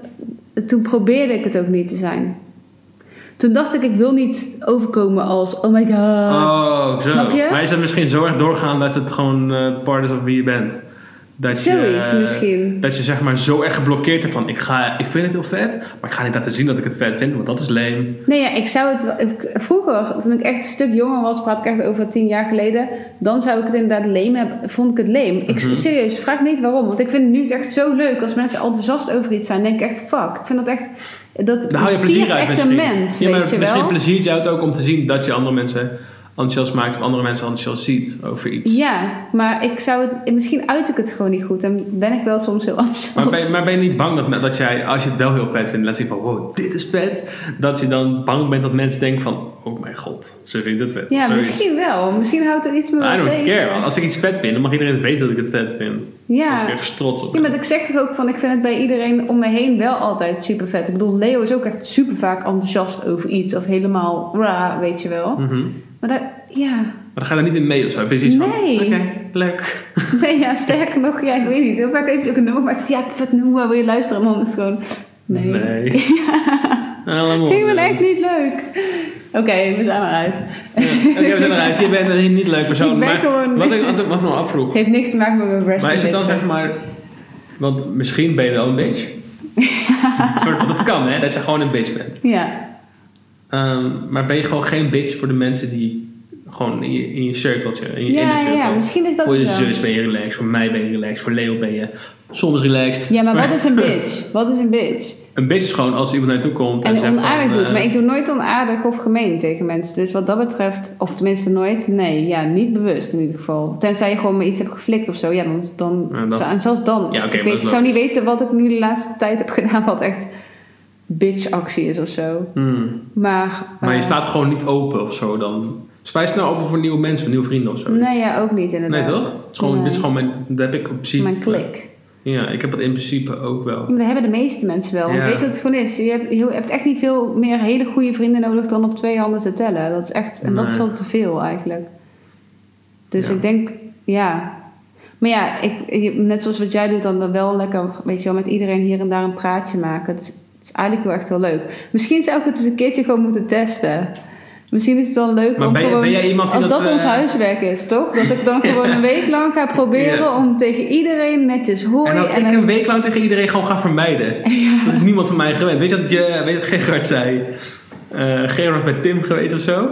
Speaker 1: Toen probeerde ik het ook niet te zijn. Toen dacht ik, ik wil niet overkomen als... Oh my god.
Speaker 2: Oh, zo.
Speaker 1: Snap je?
Speaker 2: Maar is het misschien zo erg doorgaan dat het gewoon eh part is of wie je bent? Dat
Speaker 1: Zoiets
Speaker 2: je,
Speaker 1: misschien.
Speaker 2: Dat je zeg maar zo erg geblokkeerd hebt van ik, ga, ik vind het heel vet, maar ik ga niet laten zien dat ik het vet vind, want dat is lame.
Speaker 1: Nee, ja, ik zou het... Vroeger, toen ik echt een stuk jonger was, praat ik echt over tien jaar geleden, dan zou ik het inderdaad lame hebben. Vond ik het lame. Ik,
Speaker 2: Mhm.
Speaker 1: serieus, vraag niet waarom. Want ik vind het nu echt zo leuk als mensen enthousiast over iets zijn. denk ik echt, fuck. Ik vind dat echt... Dat
Speaker 2: Daar hou je plezier uit
Speaker 1: echt
Speaker 2: misschien.
Speaker 1: een mens,
Speaker 2: ja, maar
Speaker 1: weet je
Speaker 2: misschien
Speaker 1: wel.
Speaker 2: pleziert jou het ook om te zien dat je andere mensen enthousiast maakt of andere mensen enthousiast ziet over iets.
Speaker 1: Ja, maar ik zou het... Misschien uit ik het gewoon niet goed. En ben ik wel soms heel enthousiast.
Speaker 2: Maar ben, maar ben je niet bang dat, dat jij, als je het wel heel vet vindt, laat zien van wow, dit is vet, dat je dan bang bent dat mensen denken van, oh mijn god, ze vindt het vet.
Speaker 1: Ja,
Speaker 2: zoiets.
Speaker 1: misschien wel. Misschien houdt er iets me
Speaker 2: I don't
Speaker 1: tegen.
Speaker 2: care. Als ik iets vet vind, dan mag iedereen weten dat ik het vet vind.
Speaker 1: Ja.
Speaker 2: is ik echt trots op.
Speaker 1: Ja, maar ik zeg toch ook van, ik vind het bij iedereen om me heen wel altijd super vet. Ik bedoel, Leo is ook echt super vaak enthousiast over iets. Of helemaal ra, weet je wel.
Speaker 2: Mhm.
Speaker 1: Maar dat, ja.
Speaker 2: Maar dan ga je er niet in mee of zo. Zoiets
Speaker 1: Nee.
Speaker 2: van, oké, leuk. *laughs*
Speaker 1: Nee, ja, sterker nog, ja, ik weet niet. Heel vaak heeft hij ook een nummer gemaakt. Ja, ik het nummer, wil je luisteren? En dan is het gewoon, nee.
Speaker 2: Nee. *laughs* Allemaal.
Speaker 1: Ik ben echt niet leuk. Oké, we zijn eruit.
Speaker 2: Ja, Oké, we zijn eruit. Je bent een niet leuk persoon.
Speaker 1: Ik ben
Speaker 2: maar
Speaker 1: gewoon-
Speaker 2: Wat ik wat ik me nog afvroeg.
Speaker 1: Het heeft niks te maken met mijn wrestling.
Speaker 2: Maar is het dan zeg maar... Want misschien ben je wel een bitch. *laughs* Een soort, dat kan hè, dat je gewoon een bitch bent.
Speaker 1: Ja.
Speaker 2: Ehm, maar ben je gewoon geen bitch voor de mensen die gewoon in je, in je cirkeltje, in je
Speaker 1: Ja,
Speaker 2: inner circle.
Speaker 1: ja, misschien is dat
Speaker 2: Voor je
Speaker 1: wel.
Speaker 2: zus ben je relaxed, voor mij ben je relaxed, voor Leo ben je soms relaxed.
Speaker 1: Ja, maar wat is een *laughs* bitch? Wat is een bitch?
Speaker 2: Een bitch is gewoon als iemand naartoe komt en,
Speaker 1: En onaardig
Speaker 2: van,
Speaker 1: doet.
Speaker 2: eh,
Speaker 1: Maar ik doe nooit onaardig of gemeen tegen mensen. Dus wat dat betreft, of tenminste nooit, nee, ja, niet bewust in ieder geval. Tenzij je gewoon me iets hebt geflikt of zo, ja, dan. dan,
Speaker 2: Ja, dan-
Speaker 1: En zelfs dan.
Speaker 2: Ja,
Speaker 1: ik, weet, zou niet weten wat ik nu de laatste tijd heb *laughs* gedaan, wat echt bitch-actie is of zo.
Speaker 2: hmm.
Speaker 1: Maar.
Speaker 2: Maar je
Speaker 1: eh,
Speaker 2: staat gewoon niet open of zo dan. Sta je snel open voor nieuwe mensen, nieuwe vrienden of zo?
Speaker 1: Nee, ja, ook niet inderdaad.
Speaker 2: Nee, toch? Het is gewoon,
Speaker 1: Nee.
Speaker 2: Dit is gewoon mijn, dat heb ik op principe.
Speaker 1: Mijn klik.
Speaker 2: Ja, ik heb het in principe ook wel.
Speaker 1: Maar dat hebben de meeste mensen wel. Want weet je wat het gewoon is? Je hebt, je hebt echt niet veel meer hele goede vrienden nodig dan op twee handen te tellen. Dat is echt, en dat is al te veel eigenlijk. Dus
Speaker 2: Ja.
Speaker 1: ik denk, ja. Maar ja, ik, net zoals wat jij doet, dan dan wel lekker, weet je wel, met iedereen hier en daar een praatje maken. Het is, het is eigenlijk wel echt heel leuk. Misschien zou ik het eens een keertje gewoon moeten testen. Misschien is het wel leuk
Speaker 2: Maar
Speaker 1: om
Speaker 2: ben,
Speaker 1: gewoon...
Speaker 2: ben jij iemand die
Speaker 1: als dat,
Speaker 2: eh,
Speaker 1: ons huiswerk is, toch? Dat ik dan *laughs* gewoon een week lang ga proberen om tegen iedereen netjes hoi
Speaker 2: En dan ik een week lang tegen iedereen gewoon ga vermijden. *laughs* Dat is niemand van mij gewend. Weet je wat, je, weet je wat Gerard zei? Eh Gerard was bij Tim geweest of zo.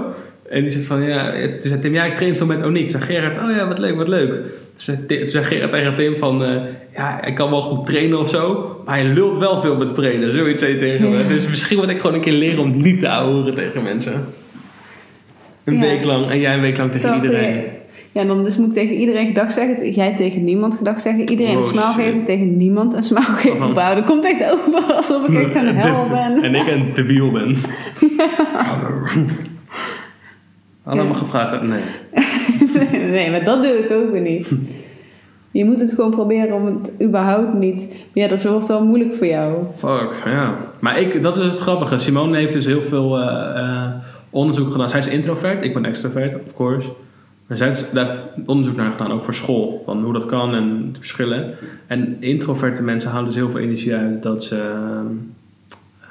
Speaker 2: En die zei van, ja, toen zei Tim, ja, ik train veel met Oniek. Zei Gerard, oh ja, wat leuk, wat leuk. Toen zei, Tim- toen zei Gerard tegen Tim van, eh, ja, hij kan wel goed trainen of zo. Maar hij lult wel veel met trainen. Zoiets zei hij tegen me.
Speaker 1: Ja.
Speaker 2: Dus misschien moet ik gewoon een keer leren om niet te ouwen tegen mensen. Een
Speaker 1: Ja.
Speaker 2: week lang en jij een week lang tegen iedereen.
Speaker 1: ja. Ja, dan dus moet ik tegen iedereen gedag zeggen. Jij tegen niemand gedag zeggen. Iedereen
Speaker 2: Oh,
Speaker 1: een smaal
Speaker 2: shit.
Speaker 1: geven. Tegen niemand een smaal geven.
Speaker 2: Oh.
Speaker 1: Wauw, dat komt echt over alsof ik echt een hel *laughs* ben.
Speaker 2: En ik een debiel ben. *laughs* Hallo. Allemaal vragen, nee. *laughs*
Speaker 1: nee, maar dat doe ik ook weer niet. Je moet het gewoon proberen om het überhaupt niet... Ja, dat wordt wel moeilijk voor jou.
Speaker 2: Fuck, ja. Maar ik, dat is het grappige. Simone heeft dus heel veel eh, eh, onderzoek gedaan. Zij is introvert, ik ben extrovert, of course. Er zijn daar onderzoek naar gedaan, ook voor school, van hoe dat kan en de verschillen. En introverte mensen halen dus heel veel energie uit dat ze ehm,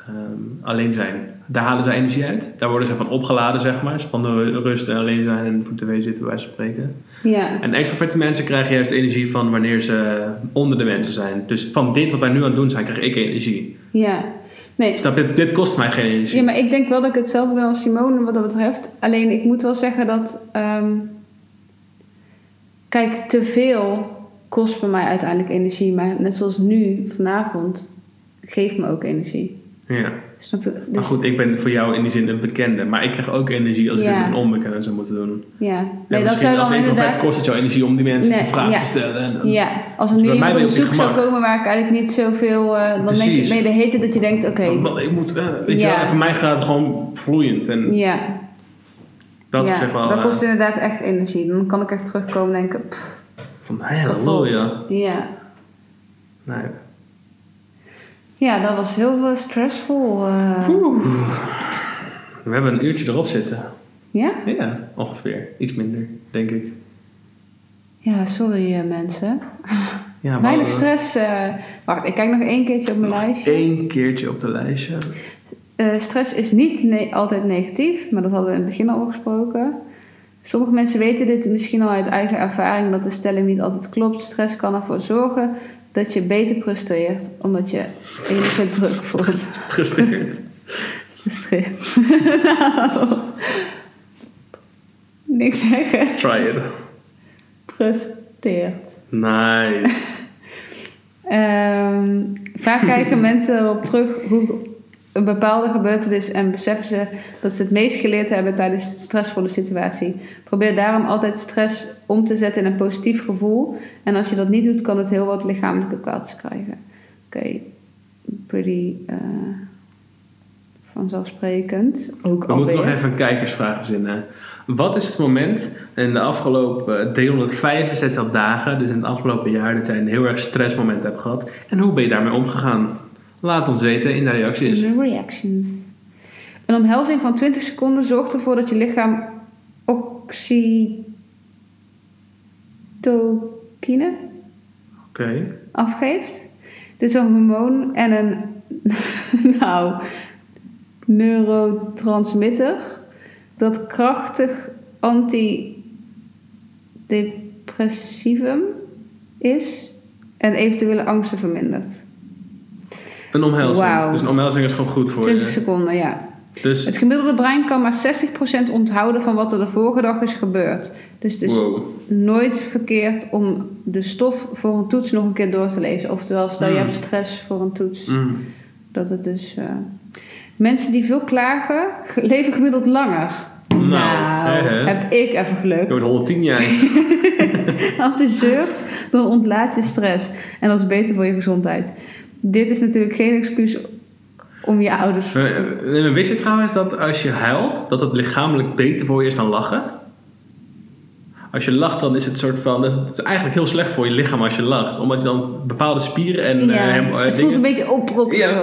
Speaker 2: ehm, alleen zijn. Daar halen ze energie uit. Daar worden ze van opgeladen, zeg maar. De rust en alleen zijn en voor tv zitten, van spreken.
Speaker 1: Ja.
Speaker 2: En extroverte mensen krijgen juist energie van wanneer ze onder de mensen zijn. Dus van dit wat wij nu aan het doen zijn, krijg ik energie.
Speaker 1: Ja. Nee,
Speaker 2: Snap? Dit kost mij geen energie.
Speaker 1: Ja, maar ik denk wel dat ik hetzelfde ben als Simone wat dat betreft. Alleen ik moet wel zeggen dat. ehm, kijk, te veel kost bij mij uiteindelijk energie. Maar net zoals nu, vanavond, geeft me ook energie.
Speaker 2: Ja.
Speaker 1: Snap je?
Speaker 2: Maar
Speaker 1: Dus,
Speaker 2: goed, ik ben voor jou in die zin een bekende. Maar ik krijg ook energie als ik
Speaker 1: Ja.
Speaker 2: dit met een onbekende zou moeten doen.
Speaker 1: ja.
Speaker 2: Ja,
Speaker 1: Nee, dat zou dan inderdaad.
Speaker 2: kost het jou energie om die mensen
Speaker 1: Nee,
Speaker 2: te vragen
Speaker 1: ja.
Speaker 2: te stellen. En, en-
Speaker 1: Ja, als er
Speaker 2: Dus
Speaker 1: nu iemand op zoek zou komen waar ik eigenlijk niet zoveel. eh dan denk ik,
Speaker 2: Precies.
Speaker 1: je de hete dat je denkt: oké,
Speaker 2: Want ik moet, eh, weet je wel, voor mij gaat het gewoon vloeiend. En
Speaker 1: ja,
Speaker 2: dat is wel
Speaker 1: dat
Speaker 2: eh,
Speaker 1: kost inderdaad echt energie. Dan kan ik echt terugkomen en denken: pff,
Speaker 2: van, hallo, ja.
Speaker 1: ja.
Speaker 2: Nee.
Speaker 1: Ja, dat was heel eh, stressvol. eh.
Speaker 2: We hebben een uurtje erop zitten.
Speaker 1: Ja?
Speaker 2: Ja, ongeveer. Iets minder, denk ik.
Speaker 1: Ja, sorry eh, mensen.
Speaker 2: Ja, we
Speaker 1: Weinig stress. wacht, ik kijk nog één keertje op mijn lijstje.
Speaker 2: één keertje op de lijstje.
Speaker 1: Stress is niet ne- altijd negatief, maar dat hadden we in het begin al gesproken. Sommige mensen weten dit misschien al uit eigen ervaring dat de stelling niet altijd klopt. Stress kan ervoor zorgen dat je beter presteert, omdat je enige *laughs* druk voelt.
Speaker 2: Presteert. *laughs*
Speaker 1: Frustreert. nou, *laughs* niks zeggen.
Speaker 2: Try it.
Speaker 1: Presteert.
Speaker 2: Nice.
Speaker 1: Ehm, vaak kijken mensen erop terug hoe een bepaalde gebeurtenis en beseffen ze dat ze het meest geleerd hebben tijdens een stressvolle situatie. Probeer daarom altijd stress om te zetten in een positief gevoel. En als je dat niet doet, kan het heel wat lichamelijke kwaads krijgen. Oké, pretty eh, vanzelfsprekend. Ook
Speaker 2: We moeten nog even een kijkersvraag verzinnen. Wat is het moment in de afgelopen 365 dagen, dus in het afgelopen jaar, dat jij een heel erg stressmoment hebt gehad? En hoe ben je daarmee omgegaan? Laat ons weten in de reacties.
Speaker 1: De reactions. Een omhelzing van 20 seconden zorgt ervoor dat je lichaam oxytocine afgeeft. Dit is een hormoon en een *laughs* nou, neurotransmitter dat krachtig antidepressivum is en eventuele angsten vermindert.
Speaker 2: Een omhelzing. Dus een omhelzing is gewoon goed voor
Speaker 1: 20
Speaker 2: je.
Speaker 1: seconden, ja.
Speaker 2: Dus,
Speaker 1: Het gemiddelde brein kan maar 60% onthouden van wat er de vorige dag is gebeurd. Dus het is
Speaker 2: wow.
Speaker 1: nooit verkeerd om de stof voor een toets nog een keer door te lezen. Oftewel, stel je
Speaker 2: Mm.
Speaker 1: hebt stress voor een toets.
Speaker 2: Mm.
Speaker 1: Dat het dus... eh, Mensen die veel klagen, ge- leven gemiddeld langer.
Speaker 2: Nou, hè.
Speaker 1: heb ik even
Speaker 2: Je
Speaker 1: geluk.
Speaker 2: wordt 110 jaar. *laughs*
Speaker 1: Als je zeurt, dan ontlaat je stress. En dat is beter voor je gezondheid. Dit is natuurlijk geen excuus om je ouders...
Speaker 2: Eh, eh, Wist je trouwens dat als je huilt, dat het lichamelijk beter voor je is dan lachen? Als je lacht, dan is het soort van. dat is- Het is eigenlijk heel slecht voor je lichaam als je lacht. Omdat je dan bepaalde spieren en.
Speaker 1: ja,
Speaker 2: eh, hem-
Speaker 1: het voelt een beetje oproepen.
Speaker 2: Ja,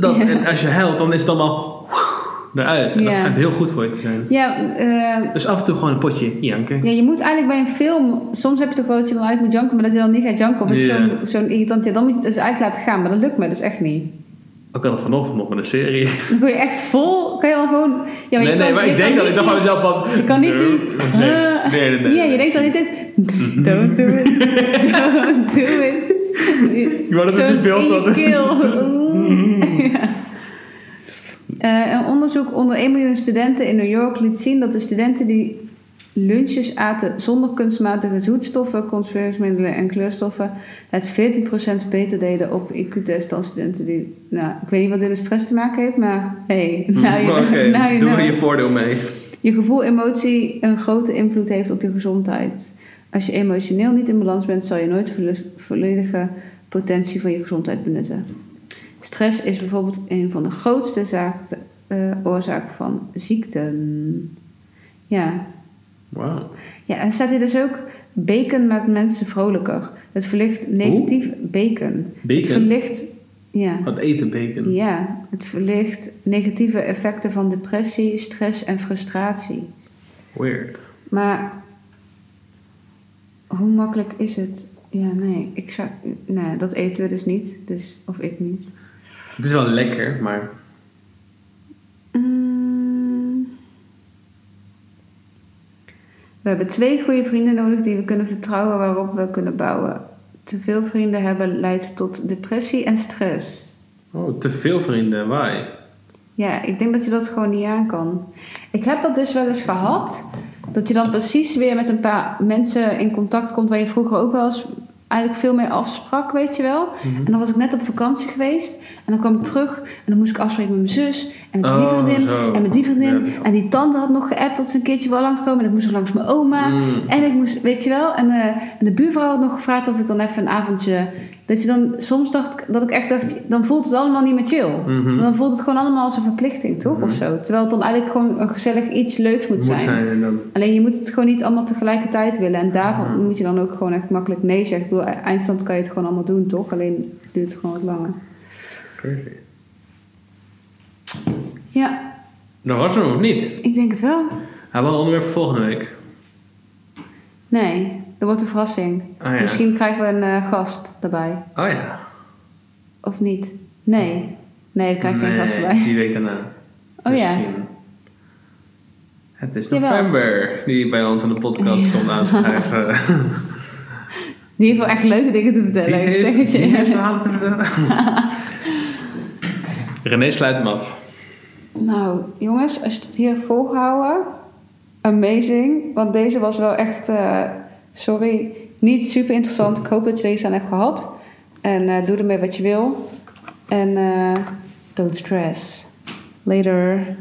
Speaker 2: dat,
Speaker 1: Ja.
Speaker 2: En als je huilt, dan is het allemaal eruit. En dat schijnt heel goed voor je te zijn.
Speaker 1: Ja, eh,
Speaker 2: Dus af en toe gewoon een potje janken.
Speaker 1: Ja, je moet eigenlijk bij een film... Soms heb je toch wel dat je dan uit moet janken... maar dat je dan niet gaat janken. Of het zo'n zo'n irritant... Ja, dan moet je het dus uit laten gaan. Maar dat lukt me dus echt niet.
Speaker 2: Ook al vanochtend nog met een serie.
Speaker 1: Dan kun je echt vol... Kan je dan gewoon... Ja, maar
Speaker 2: nee, nee,
Speaker 1: kan-
Speaker 2: maar ik denk dat
Speaker 1: niet
Speaker 2: ik dacht van mezelf van.
Speaker 1: Je kan niet die...
Speaker 2: Nee, nee, nee. nee,
Speaker 1: ja, je denkt dan niet dit... Don't do it. *laughs* Don't do it.
Speaker 2: Je wou dat op je beeld hadden.
Speaker 1: keel. *laughs* Ja. Eh, een onderzoek onder 1 miljoen studenten in New York liet zien dat de studenten die lunches aten zonder kunstmatige zoetstoffen, conserveringsmiddelen en kleurstoffen het 14% beter deden op IQ-test dan studenten die... Nou, ik weet niet wat dit met stress te maken heeft, maar hey, *laughs* nou je, *laughs* nou je
Speaker 2: doe er
Speaker 1: know.
Speaker 2: je voordeel mee.
Speaker 1: Je gevoel emotie een grote invloed heeft op je gezondheid. Als je emotioneel niet in balans bent, zal je nooit de volle- volledige potentie van je gezondheid benutten. Stress is bijvoorbeeld een van de grootste zaak, eh, oorzaken van ziekten. Ja.
Speaker 2: Wauw.
Speaker 1: ja, en staat hier dus ook: bacon maakt mensen vrolijker. Het verlicht negatief bacon. Het
Speaker 2: Bacon.
Speaker 1: verlicht, ja.
Speaker 2: Wat eten bacon?
Speaker 1: Ja, het verlicht negatieve effecten van depressie, stress en frustratie.
Speaker 2: Weird.
Speaker 1: Maar hoe makkelijk is het? Ja, nee, ik zou, nee, dat eten we dus niet. Dus, of ik niet.
Speaker 2: Het is wel lekker, maar
Speaker 1: Mm. We hebben twee goede vrienden nodig die we kunnen vertrouwen, waarop we kunnen bouwen. Te veel vrienden hebben leidt tot depressie en stress.
Speaker 2: oh, te veel vrienden, why?
Speaker 1: Ja, ik denk dat je dat gewoon niet aan kan. Ik heb dat dus wel eens gehad. Dat je dan precies weer met een paar mensen in contact komt waar je vroeger ook wel eens eigenlijk veel mee afsprak, weet je wel.
Speaker 2: Mhm.
Speaker 1: En dan was ik net op vakantie geweest. En dan kwam ik terug en dan moest ik afspreken met mijn zus. En met die
Speaker 2: Oh,
Speaker 1: vriendin.
Speaker 2: zo.
Speaker 1: En met die vriendin.
Speaker 2: Ja.
Speaker 1: En die tante had nog geappt dat ze een keertje wel langskomen. En ik moest nog langs mijn oma.
Speaker 2: Mm.
Speaker 1: En ik moest, weet je wel. En, eh, en de buurvrouw had nog gevraagd of ik dan even een avondje... Dat je dan, soms dacht dat ik echt dacht, dan voelt het allemaal niet meer chill.
Speaker 2: Mhm.
Speaker 1: Dan voelt het gewoon allemaal als een verplichting, toch? Of zo. Terwijl het dan eigenlijk gewoon een gezellig iets leuks moet,
Speaker 2: Moet
Speaker 1: zijn.
Speaker 2: dan...
Speaker 1: Alleen je moet het gewoon niet allemaal tegelijkertijd willen. En daarvan
Speaker 2: Ja.
Speaker 1: moet je dan ook gewoon echt makkelijk nee zeggen. Ik bedoel, eindstand kan je het gewoon allemaal doen, toch? Alleen duurt het gewoon wat langer.
Speaker 2: Crazy.
Speaker 1: Ja,
Speaker 2: Dat was er nog niet.
Speaker 1: ik denk het wel.
Speaker 2: Hebben we een onderwerp voor volgende week?
Speaker 1: Nee, dat wordt een verrassing.
Speaker 2: Oh ja.
Speaker 1: Misschien krijgen we een eh, gast daarbij.
Speaker 2: Oh ja.
Speaker 1: Of niet? Nee. Nee, we krijgen geen gast erbij.
Speaker 2: Die week daarna.
Speaker 1: Oh ja.
Speaker 2: Misschien. Het is
Speaker 1: Jawel.
Speaker 2: november die bij ons aan de podcast komt aanschrijven. *laughs*
Speaker 1: Die heeft wel echt leuke dingen te
Speaker 2: Die
Speaker 1: vertellen. ik zeg het
Speaker 2: heeft,
Speaker 1: je.
Speaker 2: die heeft verhalen te vertellen. *laughs* René, sluit hem af.
Speaker 1: Nou, jongens, als je het hier hebt volgehouden, amazing. Want deze was wel echt, eh, sorry, niet super interessant. Ik hoop dat je iets aan hebt gehad. En eh, doe ermee wat je wil. En eh don't stress. Later.